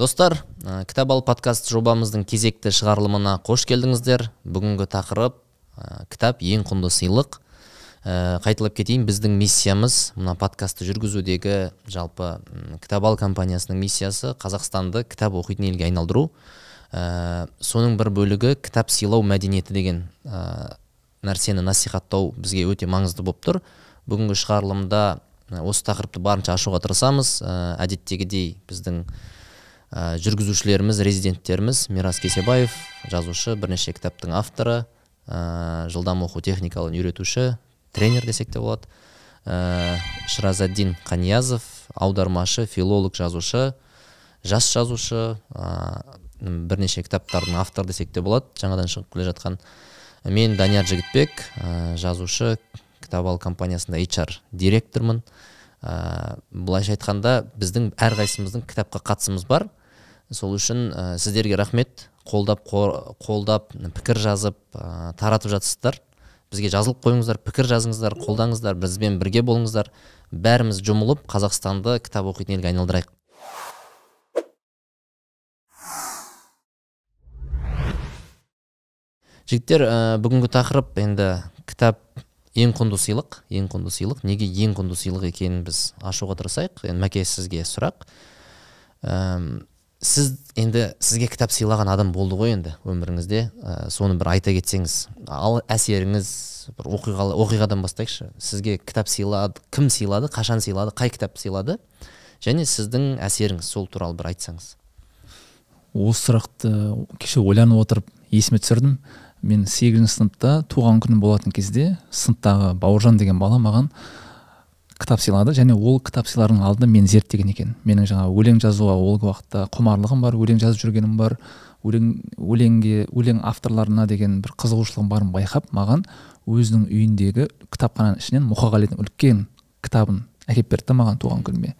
достар ә, кітап ал подкаст жобамыздың кезекті шығарылымына қош келдіңіздер. Бүгінгі тақырып ә, кітап ең құнды сыйлық. Ә, қайталап кетейін біздің миссиямыз мына подкастты жүргізудегі жалпы кітап ал компаниясының миссиясы қазақстанды кітап оқитын елге айналдыру. Ә, соның бір бөлігі кітап сыйлау мәдениеті деген ә, нәрсені насихаттау бізге өте маңызды болып тұр. Бүгінгі шығарылымда осы тақырыпты барынша ашуға тырысамыз. Ә, әдеттегідей біздің ә, жүргізушілеріміз резиденттеріміз мирас кесебаев жазушы бірнеше кітаптың авторы ә, жылдам оқу техникалын үйретуші тренер десек те болады. Ә, шыразаддин қаниязов аудармашы филолог жазушы жас жазушы ә, бірнеше кітаптардың авторы десек те болады жаңадан шығып келе жатқан. Мен данияр жігітбек ә, жазушы кітап компаниясында HR директормын. Ә, былайша айтқанда біздің әрқайсымыздың кітапқа қатысымыз бар. Сол үшін ә, сіздерге рахмет. Қолдап қолдап пікір жазып ә, таратып жатсыздар. Бізге жазылып қойыңыздар пікір жазыңыздар қолдаңыздар бізбен бірге болыңыздар. Бәріміз жұмылып қазақстанды кітап оқитын елге айналдырайық. Жігіттер ә, бүгінгі тақырып енді кітап ең құнды сыйлық ең құнды сыйлық. Неге ең құнды сыйлық екенін біз ашуға тырысайық. Енді мәке сізге сұрақ. Сіз енді сізге кітап сыйлаған адам болды ғой енді өміріңізде. Ә, соны бір айта кетсеңіз. Ал әсеріңіз бір оқиға оқиғадан бастайықшы. Сізге кітап сыйлады кім сыйлады қашан сыйлады қай кітап сыйлады? Және сіздің әсеріңіз сол туралы бір айтсаңыз. Осы сұрақты кеше ойланып отырып есіме түсірдім. Мен сегізінші сыныпта туған күнім болатын кезде сыныптағы бауыржан деген бала маған кітап сыйлады және ол кітап сыйлардың алдында мен зерттеген екен. Менің жаңа өлең жазуға ол уақытта құмарлығым бар өлең жазып жүргенім бар өлең өлеңге өлең авторларына деген бір қызығушылығым барын байқап маған өзінің үйіндегі кітапхананың ішінен мұқағалидың үлкен кітабын әкеліп берді маған туған күніме.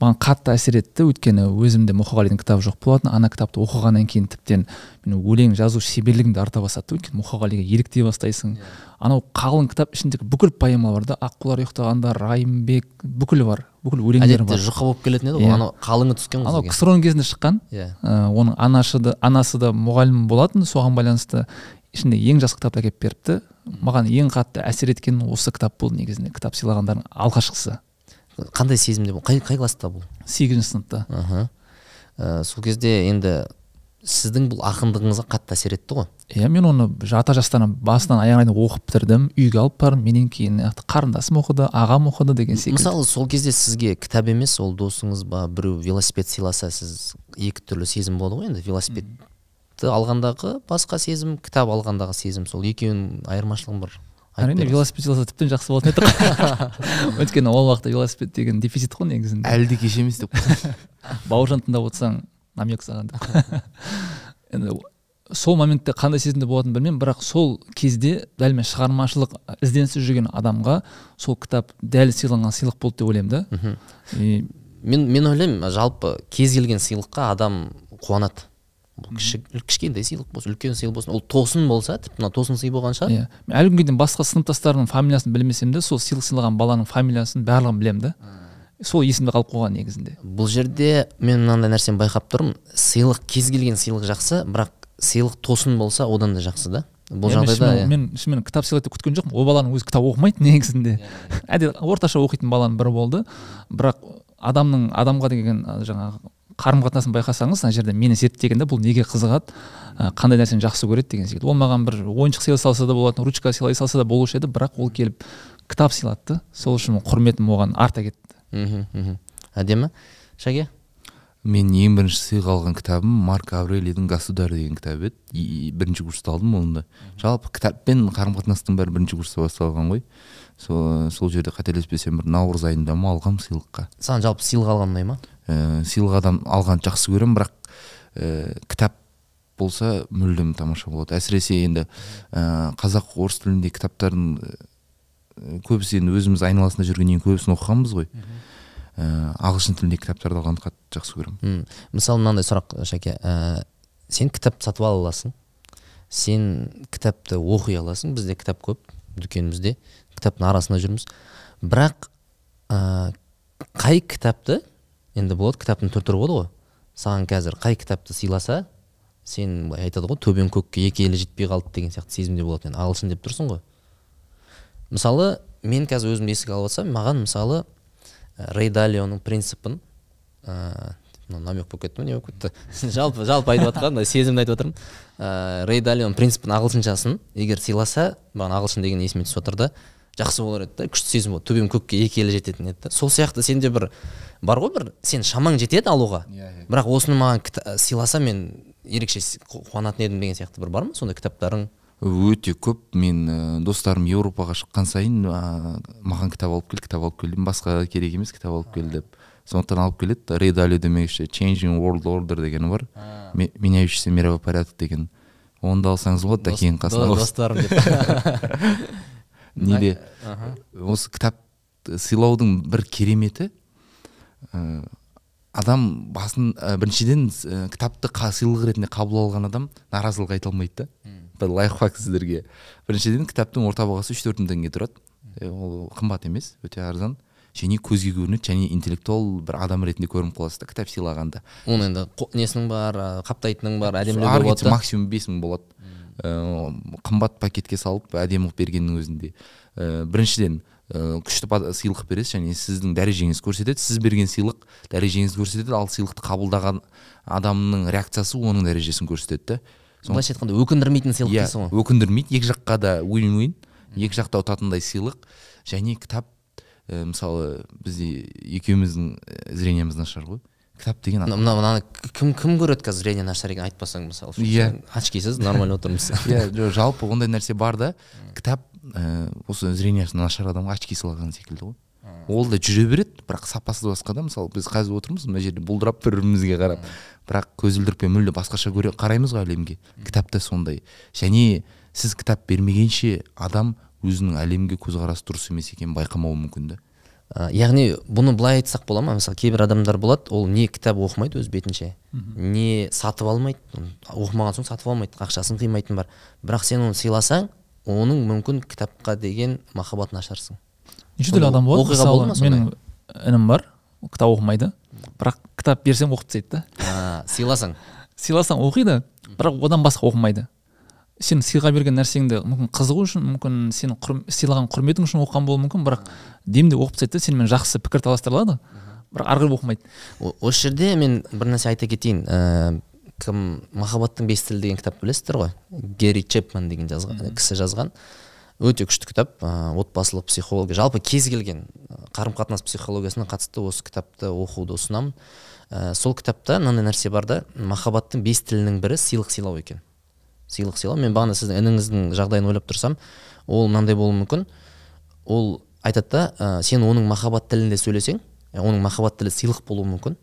Маған қатты әсер етті. Өйткені өзімде мұқағалидың кітабы жоқ болатын. Ана кітапты оқығаннан кейін тіптен мен өлең жазу шеберлігімді арта бастады. Өйткені мұқағалиға еліктей бастайсың. Yeah. анау қалың кітап ішіндегі бүкіл поэмалар да аққулар ұйықтағанда райымбек бүкілі бар бүкіл өлеңдер бар. жұқа болып келетін еді ғой анау қалыңы түскен анау ксро кезінде шыққан. Иә. Оның анашы да анасы да мұғалім болатын. Соған байланысты ішінде ең жас кітапты әкеліп беріпті. Маған ең қатты әсер еткен осы кітап болды негізінде кітап сыйлағандардың алғашқысы. Қандай сезімде бұл қай, қай класста бұл сегізінші сыныпта. Аха. Ә, сол кезде енді сіздің бұл ақындығыңызға қатты әсер етті ғой. Иә мен оны ата жастан басынан аяғына дейін оқып бітірдім. Үйге алып бардым. Менен кейін қарындасым оқыды ағам оқыды деген секілді. мысалы сол кезде сізге кітап емес ол досыңыз ба біреу велосипед сыйласа сіз екі түрлі сезім болады ғой енді велосипедті алғандағы басқа сезім кітап алғандағы сезім сол екеуінің айырмашылығы бар. Әрине велосипед жасаса тіптен жақсы болатын еді өйткені ол уақытта велосипед деген дефицит қой негізінде. Әлі де кеш емес деп бауыржан тыңдап отырсаң намек саған енді сол моментте қандай сезімде болатынын білмеймін бірақ сол кезде дәл мен шығармашылық ізденісте жүрген адамға сол кітап дәл сыйланған сыйлық болды деп ойлаймын да. И мен мен ойлаймын жалпы кез келген сыйлыққа адам қуанады. Кішкентай сыйлық болсын үлкен сыйлық болсын. Ол тосын болса тіпті мына тосын сый болған шығар. Иә. Мен әлі күнге дейін басқа сыныптастарымның фамилиясын білмесем де сол сыйлық сыйлаған баланың фамилиясын барлығын білемін да. Сол есімде қалып қойған негізінде. Бұл жерде мен мынандай нәрсені байқап тұрмын. Сыйлық кез келген сыйлық жақсы бірақ сыйлық тосын болса одан да жақсы да. Бұл жағдайда иә. мен шынымен кітап сыйлайды деп күткен жоқпын. Ол баланың өзі кітап оқымайды негізінде. Әдет орташа оқитын баланың бірі болды. Бірақ адамның адамға деген жаңағы қарым қатынасын байқасаңыз ана жерде мені зерттегенде бұл неге қызығады? Қандай нәрсені жақсы көреді деген секілді. Ол маған бір ойыншық сыйлай салса да болатын ручка сыйлай салса да болушы еді бірақ ол келіп кітап сыйлады да сол үшін құрметім оған арта кетті. Мхм әдемі. Шәке? Мен ең бірінші сыйға алған кітабым марк аврелийдің государь деген кітабы еді. Бірінші курста алдым оны да жалпы кітаппен қарым қатынастың бәрі бірінші курста басталған ғой. Сол сол жерде қателеспесем бір наурыз айында ма алғанмын сыйлыққа. Саған жалпы сыйлық алған ұнай ма? Ә, сыйлық адам алғанды жақсы көремін бірақ ә, кітап болса мүлдем тамаша болады. Әсіресе енді ә, қазақ орыс тілінде кітаптардың ә, көбісі енді өзіміз айналасында жүргеннен кейін көбісін оқығанбыз ғой. Ә, ағылшын тіліндегі кітаптарды алғанды қатты жақсы көремін. Мысалы мынандай сұрақ шәке. Ә, сен кітап сатып ала аласың сен кітапты оқи аласың бізде кітап көп дүкенімізде кітаптың арасында жүрміз. Бірақ ә, қай кітапты енді болады кітаптың түр түрі болады ғой. Саған қазір қай кітапты сыйласа сен былай айтады ғой төбең көкке екі елі жетпей қалды деген сияқты сезімде болатын енді. Ағылшын деп тұрсың ғой. Мысалы мен қазір өзім еске алып жатсам маған мысалы ә, рей далионың принципін ә, мына намек болып кетті ма не болып кетті? Жалпы жалпы айтып жатқан мына сезімді айтып жатырмын ә, рей далион принципін ағылшыншасын егер сыйласа маған ағылшын деген есіме түсіп отыр да жақсы болар еді да күшті сезім болады төбем көкке екі елі жететін еді да. Сол сияқты сенде бір бар ғой бір сен шамаң жетеді алуға. Бірақ осыны маған кіта- сыйласа мен ерекше қуанатын едім деген сияқты бір бар ма сондай кітаптарың? Өте көп. Мен достарым еуропаға шыққан сайын ә, маған кітап алып кел кітап алып кел деймін басқа керек емес кітап алып кел деп. Сондықтан алып келеді рей далио демекші changing world order дегені бар. Ме- меняющийся мировой порядок деген. Оны да алсаңыз болады да кейін қасына. достарым деп. неде осы кітап сыйлаудың бір кереметі ә, адам басын ә, біріншіден ә, кітапты сыйлық ретінде қабыл алған адам наразылық айта алмайды да. Бір лайфхак сіздерге. Біріншіден кітаптың орта бағасы үш төрт мың теңге тұрады. Ол қымбат емес өте арзан. Және көзге көрінеді және интеллектуал бір адам ретінде көрініп қаласыз да кітап сыйлағанда. Оның енді несінің бар ә, қаптайтының бар кетсе да. максимум бес мың болады. Ә, қымбат пакетке салып әдемі қылып бергеннің өзінде. Ә, біріншіден ә, күшті сыйлық бересіз және сіздің дәрежеңізді көрсетеді. Сіз берген сыйлық дәрежеңізді көрсетеді ал сыйлықты қабылдаған адамның реакциясы оның дәрежесін көрсетеді да. Былайша айтқанда өкіндірмейтін сыйлық иә дейсің ғой. өкіндірмейді. Екі жаққа да win win екі жақта ұтатындай сыйлық және кітап. Ә, мысалы бізде екеуміздің зрениеміз нашар ғой. Кітап деген мына мына- мынаны кім кім көреді қазір зрение нашар екен айтпасаң мысалы? Үшін Иә. очкисіз нормально отырмыз. Иә жо- жалпы ондай нәрсе бар да. Кітап ә, осы зрениесі нашар адамға очки сыйлаған секілді ғой. Ол да жүре береді бірақ сапасы басқа да. Мысалы біз қазір отырмыз мына жерде бұлдырап бір бірімізге қарап. Бірақ көзілдірікпен мүлде басқаша көре қараймыз ғой әлемге. Кітап та сондай. Және сіз кітап бермегенше адам өзінің әлемге көзқарасы дұрыс емес екенін байқамауы мүмкін да. Ә, яғни бұны былай айтсақ бола ма? Мысалы кейбір адамдар болады ол не кітап оқымайды өз бетінше не сатып алмайды оқымаған соң сатып алмайды ақшасын қимайтын бар. Бірақ сен оны сыйласаң оның мүмкін кітапқа деген махаббатын ашарсың неше түрлі адам болады? оқиға болды ма мысалы менің інім бар кітап оқымайды бірақ кітап берсем оқып тастайды да. Сыйласаң. Сыйласаң оқиды бірақ одан басқа оқымайды. Сен сыйға берген нәрсеңді мүмкін қызығу үшін мүмкін сен құр, сыйлаған құрметің үшін оқыған болуы мүмкін бірақ демде оқып тастайды да сенімен жақсы пікір таластыра бірақ ары қарай оқымайды. Осы жерде мен бір нәрсе айта кетейін. Ә, кім махаббаттың бес тілі деген кітап білесіздер ғой герри чепман деген жазған кісі жазған. Өте күшті кітап. Ә, отбасылық психология. Жалпы кез келген қарым қатынас психологиясына қатысты осы кітапты оқуды ұсынамын. Ә, сол кітапта мынандай нәрсе бар да махаббаттың бес тілінің бірі сыйлық сыйлау екен. Сыйлық сыйлау. Мен бағана сіздің ініңіздің жағдайын ойлап тұрсам ол мынандай болуы мүмкін. Ол айтады да ә, сен оның махаббат тілінде сөйлесең ә, оның махаббат тілі сыйлық болуы мүмкін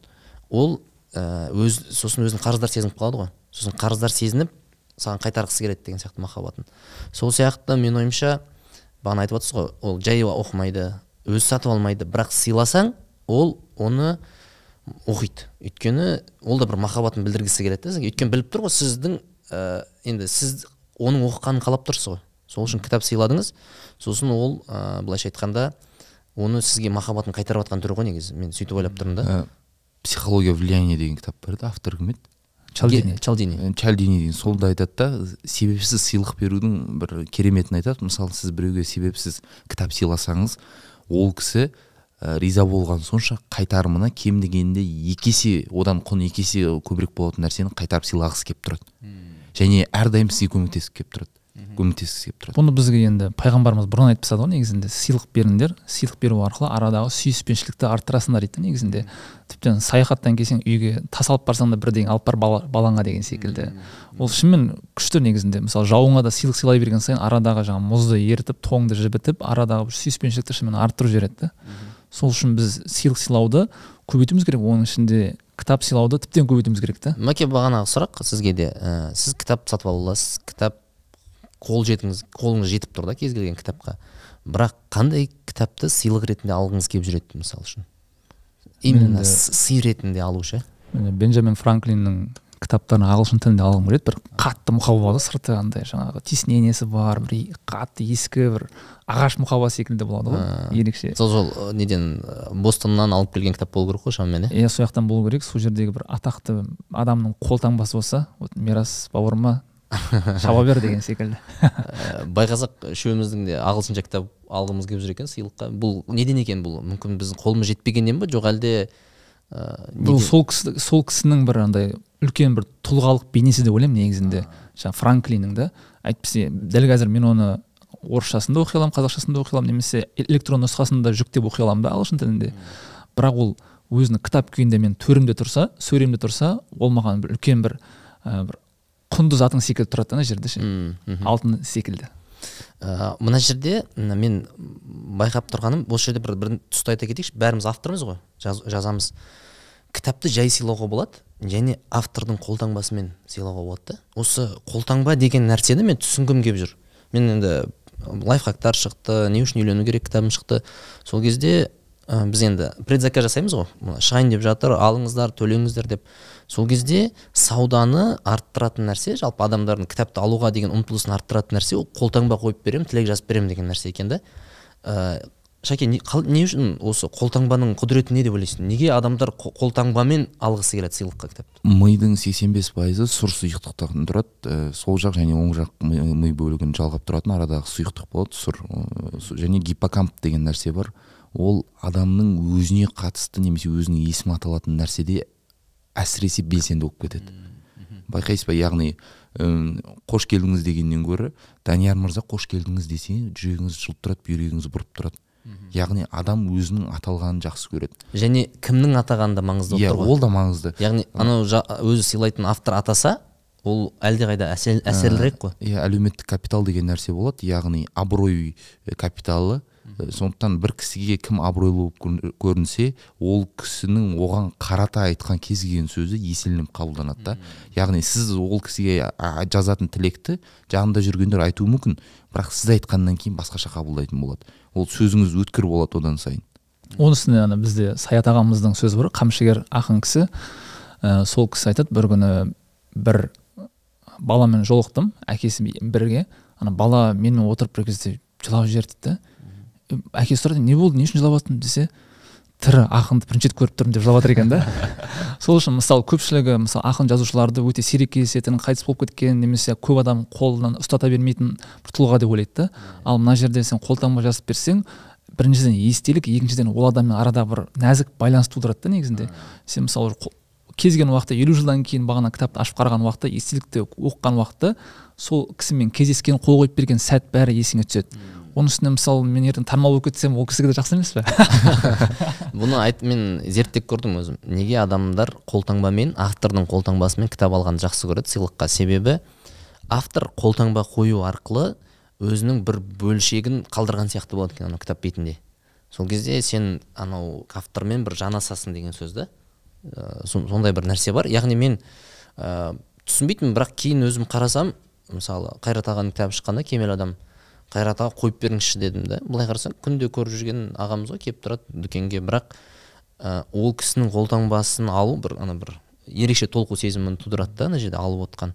ол ә, өз сосын өзін қарыздар сезініп қалады ғой. Сосын қарыздар сезініп саған қайтарғысы келеді деген сияқты махаббатын. Сол сияқты менің ойымша бағана айтып отырсыз ғой ол жай оқымайды өзі сатып алмайды бірақ сыйласаң ол оны оқиды. Өйткені ол да бір махаббатын білдіргісі келеді да сізге. Өйткені біліп тұр ғой сіздің ә, енді сіз оның оқығанын қалап тұрсыз ғой. Сол үшін кітап сыйладыңыз. Сосын ол ә, былайша айтқанда оны сізге махаббатын қайтарып жатқан түрі ғой негізі мен сөйтіп ойлап тұрмын да. Ә, психология влияния деген кітап бар еді автор кім еді? Чалдини. Чалдини. Чалдини деген сол да айтады да себепсіз сыйлық берудің бір кереметін айтады. Мысалы сіз біреуге себепсіз кітап сыйласаңыз ол кісі ә, риза болған сонша қайтарымына кем дегенде екі есе одан құны екі есе көбірек болатын нәрсені қайтарып сыйлағысы келіп тұрады. Және әрдайым сізге көмектесіп келіп тұрады. Көмектескісі келіп тұрады. Бұны бізге енді пайғамбарымыз бұрын айтып тастады ғой негізінде сыйлық беріңдер сыйлық беру арқылы арадағы сүйіспеншілікті арттырасыңдар дейді да негізінде. Тіптен саяхаттан келсең үйге тас алып барсаң да бірдеңе алып бар бала, балаңа деген секілді. Ол шынымен күшті негізінде. Мысалы жауыңа да сыйлық сыйлай берген сайын арадағы жаңағы мұзды ерітіп тоңды жібітіп арадағы бір сүйіспеншілікті шынымен арттырып жібереді да. Сол үшін біз сыйлық сыйлауды көбейтуіміз керек оның ішінде кітап сыйлауды тіптен көбейтуіміз керек та мәке бағанағы сұрақ сізге де. Ә, сіз кітап сатып ала аласыз кітап қол жетіңіз қолыңыз жетіп тұр да кез келген кітапқа. Бірақ қандай кітапты сыйлық ретінде алғыңыз келіп жүреді мысалы үшін? Именно сый ретінде алу ше? Бенджамин франклиннің кітаптарын ағылшын тілінде алғым келеді. Бір қатты мұқаба да сырты андай жаңағы тиснениесі бар бір қатты ескі бір ағаш мұқаба секілді болады ғой ерекше. сол жол неден бостоннан алып келген кітап болу керек қой шамамен иә? Иә сол жақтан болу керек. Сол жердегі бір атақты адамның қолтаңбасы болса вот мирас бауырыма шаба бер деген секілді. Э, байқасақ үшеуміздің де ағылшынша кітап алғымыз келіп жүр екен сыйлыққа. Бұл неден екен бұл? Мүмкін біздің қолымыз жетпегеннен ба жоқ әлде ә, бұл сол кісі сол кісінің бір андай үлкен бір тұлғалық бейнесі деп ойлаймын негізінде. Жаңағы франклиннің да. Әйтпесе дәл қазір мен оны орысшасын да оқи аламын қазақшасын да оқи аламын немесе электрон нұсқасын да жүктеп оқи аламын да ағылшын тілінде. Бірақ ол өзінің кітап күйінде мен төрімде тұрса сөремде тұрса ол маған бір үлкен бір ә, бір құнды затың секілді тұрады да ана жерде ше. Алтын секілді. Ә, мына жерде мен байқап тұрғаным осы жерде бір, бір тұсты айта кетейікші бәріміз автормыз ғой жаз, жазамыз. Кітапты жай сыйлауға болады. Және автордың қолтаңбасымен сыйлауға болады да. Осы қолтаңба деген нәрсені мен түсінгім келіп жүр. Мен енді лайфхактар шықты не үшін үйлену керек кітабым шықты. Сол кезде ә, біз енді предзаказ жасаймыз ғой. Шығайын деп жатыр алыңыздар төлеңіздер деп. Сол кезде сауданы арттыратын нәрсе жалпы адамдардың кітапты алуға деген ұмтылысын арттыратын нәрсе ол қолтаңба қойып беремін тілек жазып беремін деген нәрсе екен да. Шәке не, қал- не үшін осы қолтаңбаның құдіреті не деп ойлайсың? Неге адамдар қо- қолтаңбамен алғысы келеді сыйлыққа кітапты? Мидың 85 пайызы сұр сұйықтықтан тұрады. Ә, сол жақ және оң жақ ми, ми бөлігін жалғап тұратын арадағы сұйықтық болады сұр ә, және гиппокамп деген нәрсе бар. Ол адамның өзіне қатысты немесе өзінің есімі аталатын нәрседе әсіресе белсенді болып кетеді. Байқайсыз ба? Яғни қош келдіңіз дегеннен гөрі данияр мырза қош келдіңіз десе жүрегіңіз жылып тұрады бүйрегіңіз бұрып тұрады. Яғни адам өзінің аталғанын жақсы көреді. Және кімнің атағаны да маңызды иә болып тұр ғой? ол да маңызды. Яғни анау өзі сыйлайтын автор атаса ол әлдеқайда әсер, әсерлірек қой. иә әлеуметтік капитал деген нәрсе болады. Яғни абырой э, капиталы. Э, сондықтан бір кісіге кім абыройлы болып көрін- көрінсе ол кісінің оған қарата айтқан кез келген сөзі еселеніп қабылданады да. Яғни сіз ол кісіге жазатын тілекті жанында жүргендер айтуы мүмкін. Бірақ сіз айтқаннан кейін басқаша қабылдайтын болады. Ол сөзіңіз өткір болады одан сайын. Оның үстіне ана бізде саят ағамыздың сөзі бар қамшыгер ақын кісі. Ә, сол кісі айтады бір күні бір баламен жолықтым әкесі бірге. Ана бала менімен отырып бір кезде жылап жіберді дейді да әкесі сұрады не болды не үшін жылап жатырсың десе тірі ақынды бірінші рет көріп тұрмын деп жылап жатыр екен да. Сол үшін мысалы көпшілігі мысалы ақын жазушыларды өте сирек кездесетін қайтыс болып кеткен немесе көп адам қолынан ұстата бермейтін бір тұлға деп ойлайды да. Ал мына жерде сен қолтаңба жазып берсең біріншіден естелік екіншіден ол адаммен арада бір нәзік байланыс тудырады да негізінде. Сен мысалы кез келген уақытта елу жылдан кейін бағана кітапты ашып қараған уақытта естелікті оқыған уақытта сол кісімен кездескен қол қойып берген сәт бәрі есіңе түседі. Оның үстіне мысалы мен ертең танымал болып кетсем ол кісіге де жақсы емес пе? Бұны айт мен зерттеп көрдім өзім. Неге адамдар қолтаңбамен автордың қолтаңбасымен кітап алғанды жақсы көреді сыйлыққа? Себебі автор қолтаңба қою арқылы өзінің бір бөлшегін қалдырған сияқты болады екен анау кітап бетінде. Сол кезде сен анау автормен бір жанасасың деген сөз да. Ә, сон- сондай бір нәрсе бар. Яғни мен ә, түсінбейтінмін бірақ кейін өзім қарасам мысалы қайрат ағаның кітабы шыққанда кемел адам қайрат аға қойып беріңізші дедім да былай қарасаң күнде көріп жүрген ағамыз ғой келіп тұрады дүкенге. Бірақ ә, ол кісінің қолтаңбасын алу бір ана бір ерекше толқу сезімін тудырады да ана жерде алып отқан.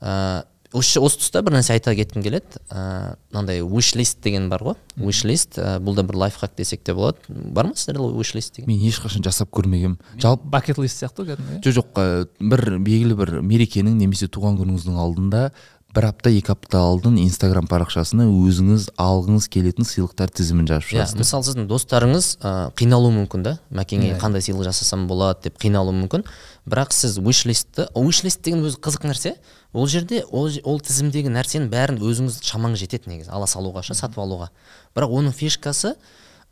Ә, осы осы тұста бір нәрсе айта кеткім келеді. Ә, мынандай wish list деген бар ғой. Wish list ә, бұл да бір лайфхак десек те болады. Бар ма сіздерде wish list деген? Мен ешқашан жасап көрмегенмін жалпы бакет лист сияқты ғой кәдімгі. жоқ жоқ бір белгілі бір мерекенің немесе туған күніңіздің алдында бір апта екі апта алдын инстаграм парақшасына өзіңіз алғыңыз келетін сыйлықтар тізімін жазып иә шығасыз мысалы сіздің достарыңыз ә, қиналуы мүмкін да? Мәкеңе қандай сыйлық жасасам болады деп қиналуы мүмкін. Бірақ сіз wish list деген өзі қызық нәрсе. Ол жерде ол, ол тізімдегі нәрсенің бәрін өзіңіз шамаңыз жетеді негізі ала салуға ше сатып алуға. Бірақ оның фишкасы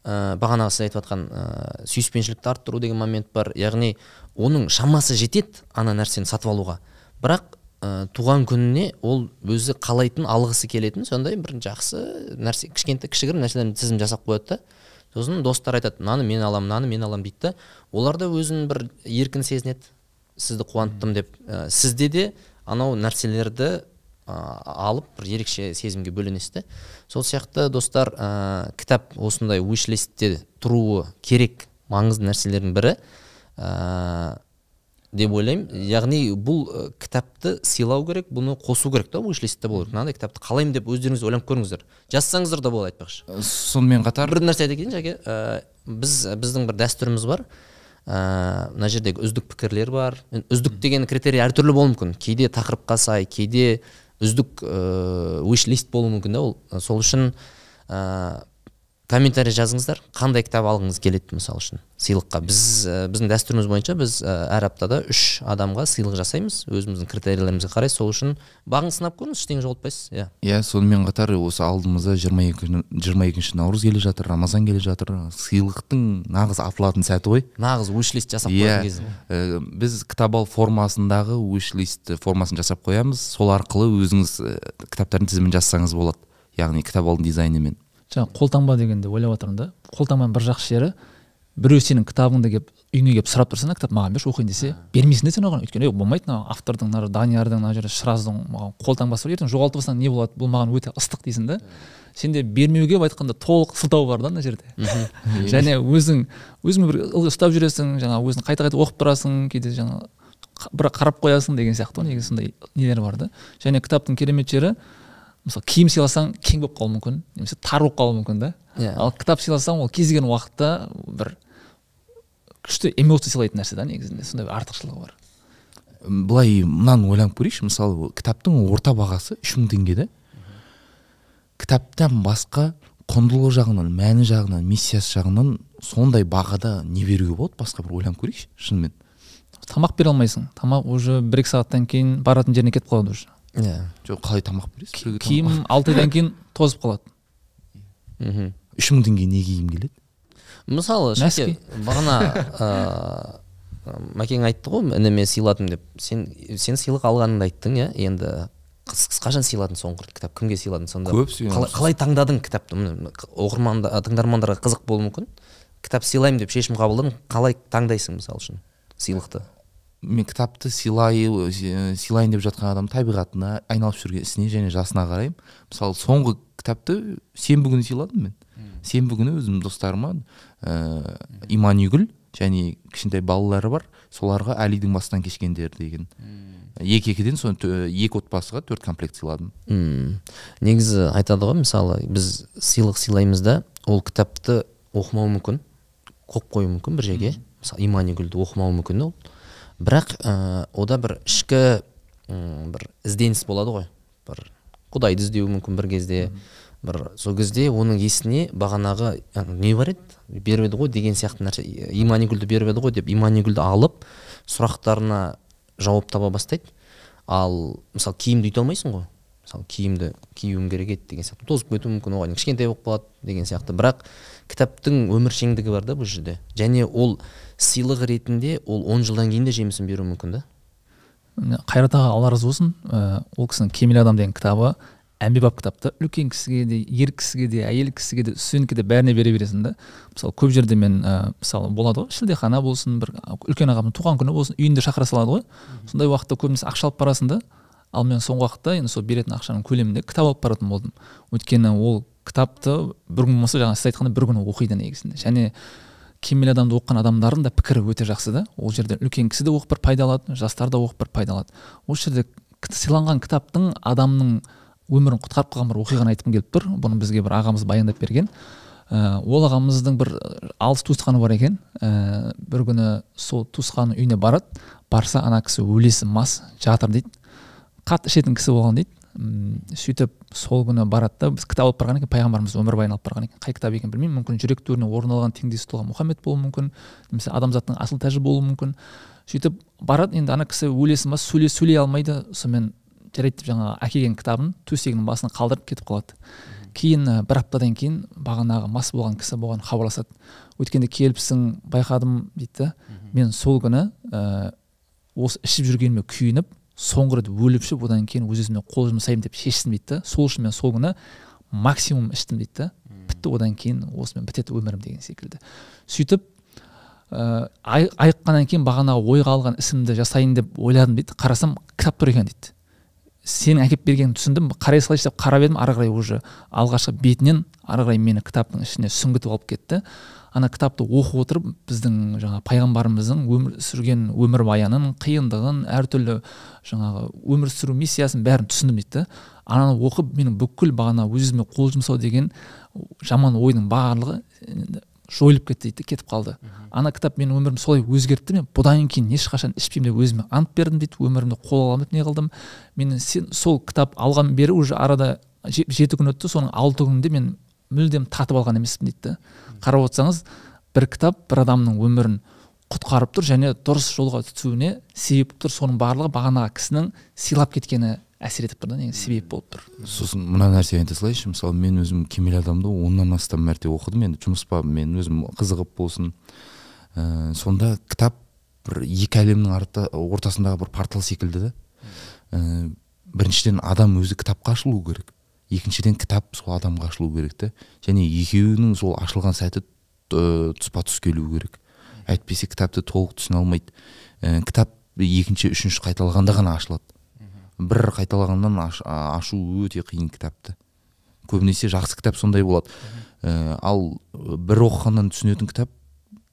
ә, бағанағы сіз айтып жатқан ә, сүйіспеншілікті арттыру деген момент бар. Яғни оның шамасы жетеді ана нәрсені сатып алуға. Бірақ ә, туған күніне ол өзі қалайтын алғысы келетін сондай бір жақсы нәрсе. Кішкентай кішігірім нәрселердің тізім жасап қояды да. Сосын достар айтады мынаны мен аламын мынаны мен аламын дейді да. Олар да өзін бір еркін сезінеді. Сізді қуанттым деп. Ә, сізде де анау нәрселерді ә, алып бір ерекше сезімге бөленесіз сол сияқты достар ә, кітап осындай wish листте тұруы керек маңызды нәрселердің бірі. Деп ойлаймын. Яғни бұл кітапты сыйлау керек бұны қосу керек та уишлистте болу керек. Мынандай кітапты қалаймын деп өздеріңіз ойланып көріңіздер. Жазсаңыздар да болады айтпақшы. Сонымен қатар бір нәрсе айта кетейін жәке ә, біз біздің бір дәстүріміз бар. Ә, мына жердегі үздік пікірлер бар. Үздік деген критерий әртүрлі болуы мүмкін. Кейде тақырыпқа сай кейде үздік ә, wish лист болуы мүмкін да ол. Сол үшін ә, комментарий жазыңыздар. Қандай кітап алғыңыз келеді мысалы үшін сыйлыққа? Біз ә, біздің дәстүріміз бойынша біз ә, әр аптада үш адамға сыйлық жасаймыз. Өзіміздің критерийлерімізге қарай. Сол үшін бағын сынап көріңіз ештеңе жоғалтпайсыз. Иә. Иә сонымен қатар осы алдымызда жиырма екі жиырма екінші наурыз келе жатыр рамазан келе жатыр. Сыйлықтың нағыз атылатын сәті ғой. Нағыз wish лист жасап иә. қойған кезі. Ә, біз кітап ал формасындағы wish лист формасын жасап қоямыз. Сол арқылы өзіңіз кітаптардың тізімін жазсаңыз болады. Яғни кітап алдың дизайнімен жаңа қолтаңба дегенде ойлап отырмын да. Қолтаңбаның бір жақсы жері біреу сенің кітабыңды келіп үйіңе келіп сұрап тұрса ана кітап маған берші оқиын десе бермейсің да сен оған өйткені "е, болмайды мына автордың мына даниярдың мына жерде шыраздың маған қолтаңбасы бар. Ертең жоғалтып алсаң не болады? Бұл маған өте ыстық дейсің да. Сенде бермеуге былай айтқанда толық сылтау бар да мына жерде. Және өзің өзің бір ылғи ұстап жүресің жаңа өзің қайта қайта оқып тұрасың кейде жаңа қа- бір қарап қоясың деген сияқты ғой негізі сондай нелер бар да. Және кітаптың керемет жері мысалы киім сыйласаң кең болып қалуы мүмкін немесе тар болып қалуы мүмкін да. Иә. ал кітап сыйласаң ол кез келген уақытта бір күшті эмоция сыйлайтын нәрсе да негізінде сондай бір артықшылығы бар. Былай мынаны ойланып көрейікші мысалы кітаптың орта бағасы үш мың теңге да. Кітаптан басқа құндылығы жағынан мәні жағынан миссиясы жағынан сондай бағада не беруге болады? Басқа бір ойланып көрейікші шынымен. Тамақ бере алмайсың. Тамақ уже бір екі сағаттан кейін баратын жеріне кетіп қалады уже. Иә. Жоқ қалай тамақ бересіз? Киім алты айдан кейін тозып қалады. Мхм. Үш мың теңге не киім келеді? Мысалы шәке бағана ыыы мәкең айтты ғой ініме сыйладым деп. Сен сен сыйлық алғаныңды айттың иә? Енді қашан сыйладың соңғы рет кітап. Кімге сыйладың сонда? Көп қалай, қалай таңдадың кітапты? Міне оқырманда тыңдармандарға қызық болуы мүмкін. Кітап сыйлаймын деп шешім қабылдадың. Қалай таңдайсың мысалы үшін сыйлықты? Мен кітапты сыйлай э, сыйлайын деп жатқан адам табиғатына айналып жүрген ісіне және жасына қараймын. Мысалы соңғы кітапты сенбі күні сыйладым мен. Сенбі күні өзімнің достарыма ә, иманигүл және кішкентай балалары бар. Соларға әлидің бастан кешкендер деген. Екі екіден соны тө- екі отбасыға төрт комплект сыйладым. Мм. Негізі айтады ғой мысалы біз сыйлық сыйлаймыз да ол кітапты оқымауы мүмкін қойып қоюы мүмкін бір жерге. Мысалы иманигүлді оқымауы мүмкін ол. Бірақ ә, ода бір ішкі бір ізденіс болады ғой. Бір құдайды іздеуі мүмкін бір кезде. Бір сол кезде оның есіне бағанағы ә, не бар еді? Беріп еді ғой деген сияқты нәрсе. Иманигүлді беріп еді ғой деп иманигүлді алып сұрақтарына жауап таба бастайды. Ал мысалы киімді өйте алмайсың ғой. Мысалы киімді киюім керек еді деген сияқты. Тозып кетуі мүмкін оған кішкентай болып қалады деген сияқты. Бірақ кітаптың өміршеңдігі бар да бұл жерде. Және ол сыйлық ретінде ол он жылдан кейін де жемісін беруі мүмкін да. Қайрат аға алла разы болсын. Ә, ол кісінің кемел адам деген кітабы әмбебап кітап та үлкен кісіге де ер кісіге де әйел кісіге де студентке де бәріне бере бересің да. Мысалы көп жерде мен ә, мысалы болады ғой шілдехана болсын бір үлкен ағамның туған күні болсын үйінде шақыра салады ғой. Сондай уақытта көбінесе ақша алып барасың да. Ал мен соңғы уақытта енді сол беретін ақшаның көлемінде кітап алып баратын болдым. Өйткені ол кітапты бір күн болмаса жаңа сіз айтқандай бір күн оқиды негізінде. Және кемел адамды оқыған адамдардың да пікірі өте жақсы да. Ол жерде үлкен кісі де оқып бір пайда алады жастар да оқып бір пайда алады осы жерде сыйланған кітаптың адамның өмірін құтқарып қалған бір оқиғаны айтқым келіп тұр. Бұны бізге бір ағамыз баяндап берген. Ә, ол ағамыздың бір алыс туысқаны бар екен. Ә, бір күні сол туысқанның үйіне барады. Барса ана кісі өлесі мас жатыр дейді. Қатты ішетін кісі болған дейді. М, сөйтіп сол күні барады да біз кітап алып барған екен пайғамбарымыз өмірбаян алып барған екен. Қай кітап екенін білмеймін. Мүмкін жүрек төріне орын алған теңдесі тұлға мұхаммед болуы мүмкін немесе адамзаттың асыл тәжі болуы мүмкін. Сөйтіп барады енді ана кісі өлесі мас сөйле сөйлей алмайды. Сонымен жарайды деп жаңағы әкелген кітабын төсегінің басына қалдырып кетіп қалады. Кейін бір аптадан кейін бағанағы мас болған кісі бұған хабарласады. Өткенде келіпсің байқадым дейді мен сол күні ә, осы ішіп жүргеніме күйініп соңғы рет өліп ішіп одан кейін өз өзіме қол жұмсаймын деп шештім дейді да. Сол үшін мен сол күні максимум іштім дейді да. Бітті одан кейін осымен бітеді өмірім деген секілді. Сөйтіп ә, ай, айыққаннан кейін бағанағы ойға алған ісімді жасайын деп ойладым дейді. Қарасам кітап тұр екен дейді. Сенің әкеліп бергеніңді түсіндім. Қарай салайыншы деп қарап едім. Ары қарай уже алғашқы бетінен ары қарай мені кітаптың ішіне сүңгітіп алып кетті. Ана кітапты оқып отырып біздің жаңа пайғамбарымыздың өмір сүрген өмірбаянын қиындығын әртүрлі жаңағы өмір сүру миссиясын бәрін түсіндім дейді ананы оқып менің бүкіл бағана өзіме қол жұмсау деген жаман ойдың барлығы жойылып кетті дейді кетіп қалды. Ана кітап менің өмірімді солай өзгертті мен бұдан кейін ешқашан ішпеймін деп өзіме ант бердім дейді өмірімді қолға аламын деп не қылдым. Мен сен сол кітап алған бері уже арада жеті күн өтті соның алты күнінде мен мүлдем татып алған емеспін дейді қарап отырсаңыз бір кітап бір адамның өмірін құтқарып тұр және дұрыс жолға түсуіне себеп тұр. Соның барлығы бағанағы кісінің сыйлап кеткені әсер етіп тұр да негізі себеп болып тұр. Сосын мына нәрсе айта салайыншы. Мысалы мен өзім кемел адамды оннан астам мәрте оқыдым. Енді жұмыс мен өзім қызығып болсын. Ә, сонда кітап бір екі әлемнің арты, ортасындағы бір портал секілді да ә, біріншіден адам өзі кітапқа ашылу керек. Екіншіден кітап сол адамға ашылу керек та және екеуінің сол ашылған сәті тұспа тұс келу керек. Әйтпесе кітапты толық түсіне алмайды. Ә, кітап екінші үшінші қайталағанда ғана ашылады. Бір қайталағаннан аш, ашу өте қиын кітапты. Көбінесе жақсы кітап сондай болады. Ә, ал бір оқығаннан түсінетін кітап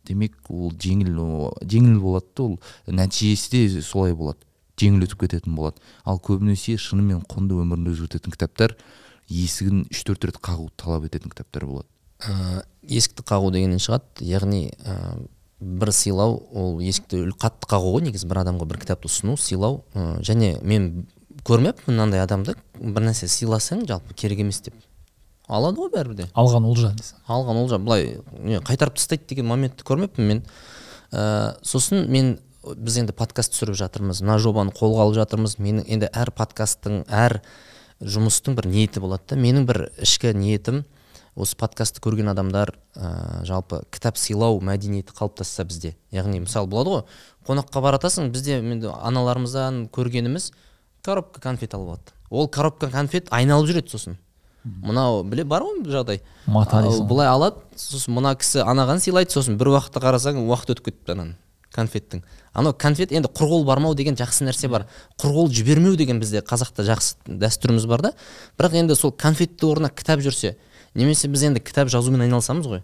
демек ол жеңіл жеңіл болады да ол. Нәтижесі де солай болады. Жеңіл өтіп кететін болады. Ал көбінесе шынымен құнды өміріңді өзгертетін кітаптар есігін үш төрт рет қағуды талап ететін кітаптар болады. Ә, есікті қағу дегеннен шығады. Яғни ә, бір сыйлау ол есікті қатты қағу ғой негізі бір адамға бір кітапты ұсыну сыйлау. Ә, және мен көрмеппін мынандай адамды бір нәрсе сыйласаң жалпы керек емес деп. Алады ғой бәрібір де. Алған олжа алған олжа былай не қайтарып тастайды деген моментті көрмеппін мен. Ә, сосын мен біз енді подкаст түсіріп жатырмыз мына жобаны қолға алып жатырмыз. Менің енді әр подкасттың әр жұмыстың бір ниеті болады да. Менің бір ішкі ниетім осы подкастты көрген адамдар ә, жалпы кітап сыйлау мәдениеті қалыптасса бізде. Яғни мысалы болады ғой қонаққа баратасың бізде енді аналарымыздан көргеніміз коробка конфет алып алады. Ол коробка конфет айналып жүреді сосын. Мынау біле бар ғой жағдай. Мата былай алады сосын мына кісі анаған сыйлайды сосын бір уақытта қарасаң уақыт өтіп кетіпті ананың конфеттің. Анау конфет енді құр қол бармау деген жақсы нәрсе бар. Құр қол жібермеу деген бізде қазақта жақсы дәстүріміз бар да. Бірақ енді сол конфетті орнына кітап жүрсе немесе біз енді кітап жазумен айналысамыз ғой.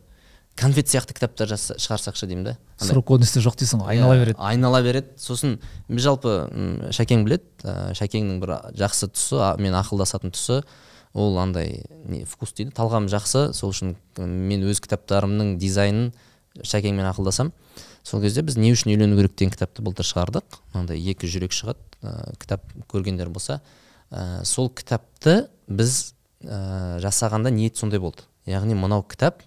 Конфет сияқты кітаптар шығарсақшы деймін да. Срок годности жоқ дейсің ғой айнала береді. айнала береді. Сосын біз жалпы шәкең біледі ә, шәкеңнің бір жақсы тұсы мен ақылдасатын тұсы ол андай не вкус дейді. Талғам жақсы. Сол үшін мен өз кітаптарымның дизайнын шәкеңмен ақылдасамын сол кезде біз не үшін үйлену керек деген кітапты былтыр шығардық. Мынандай екі жүрек шығады ә, кітап көргендер болса ә, сол кітапты біз ә, жасағанда ниет сондай болды. Яғни мынау кітап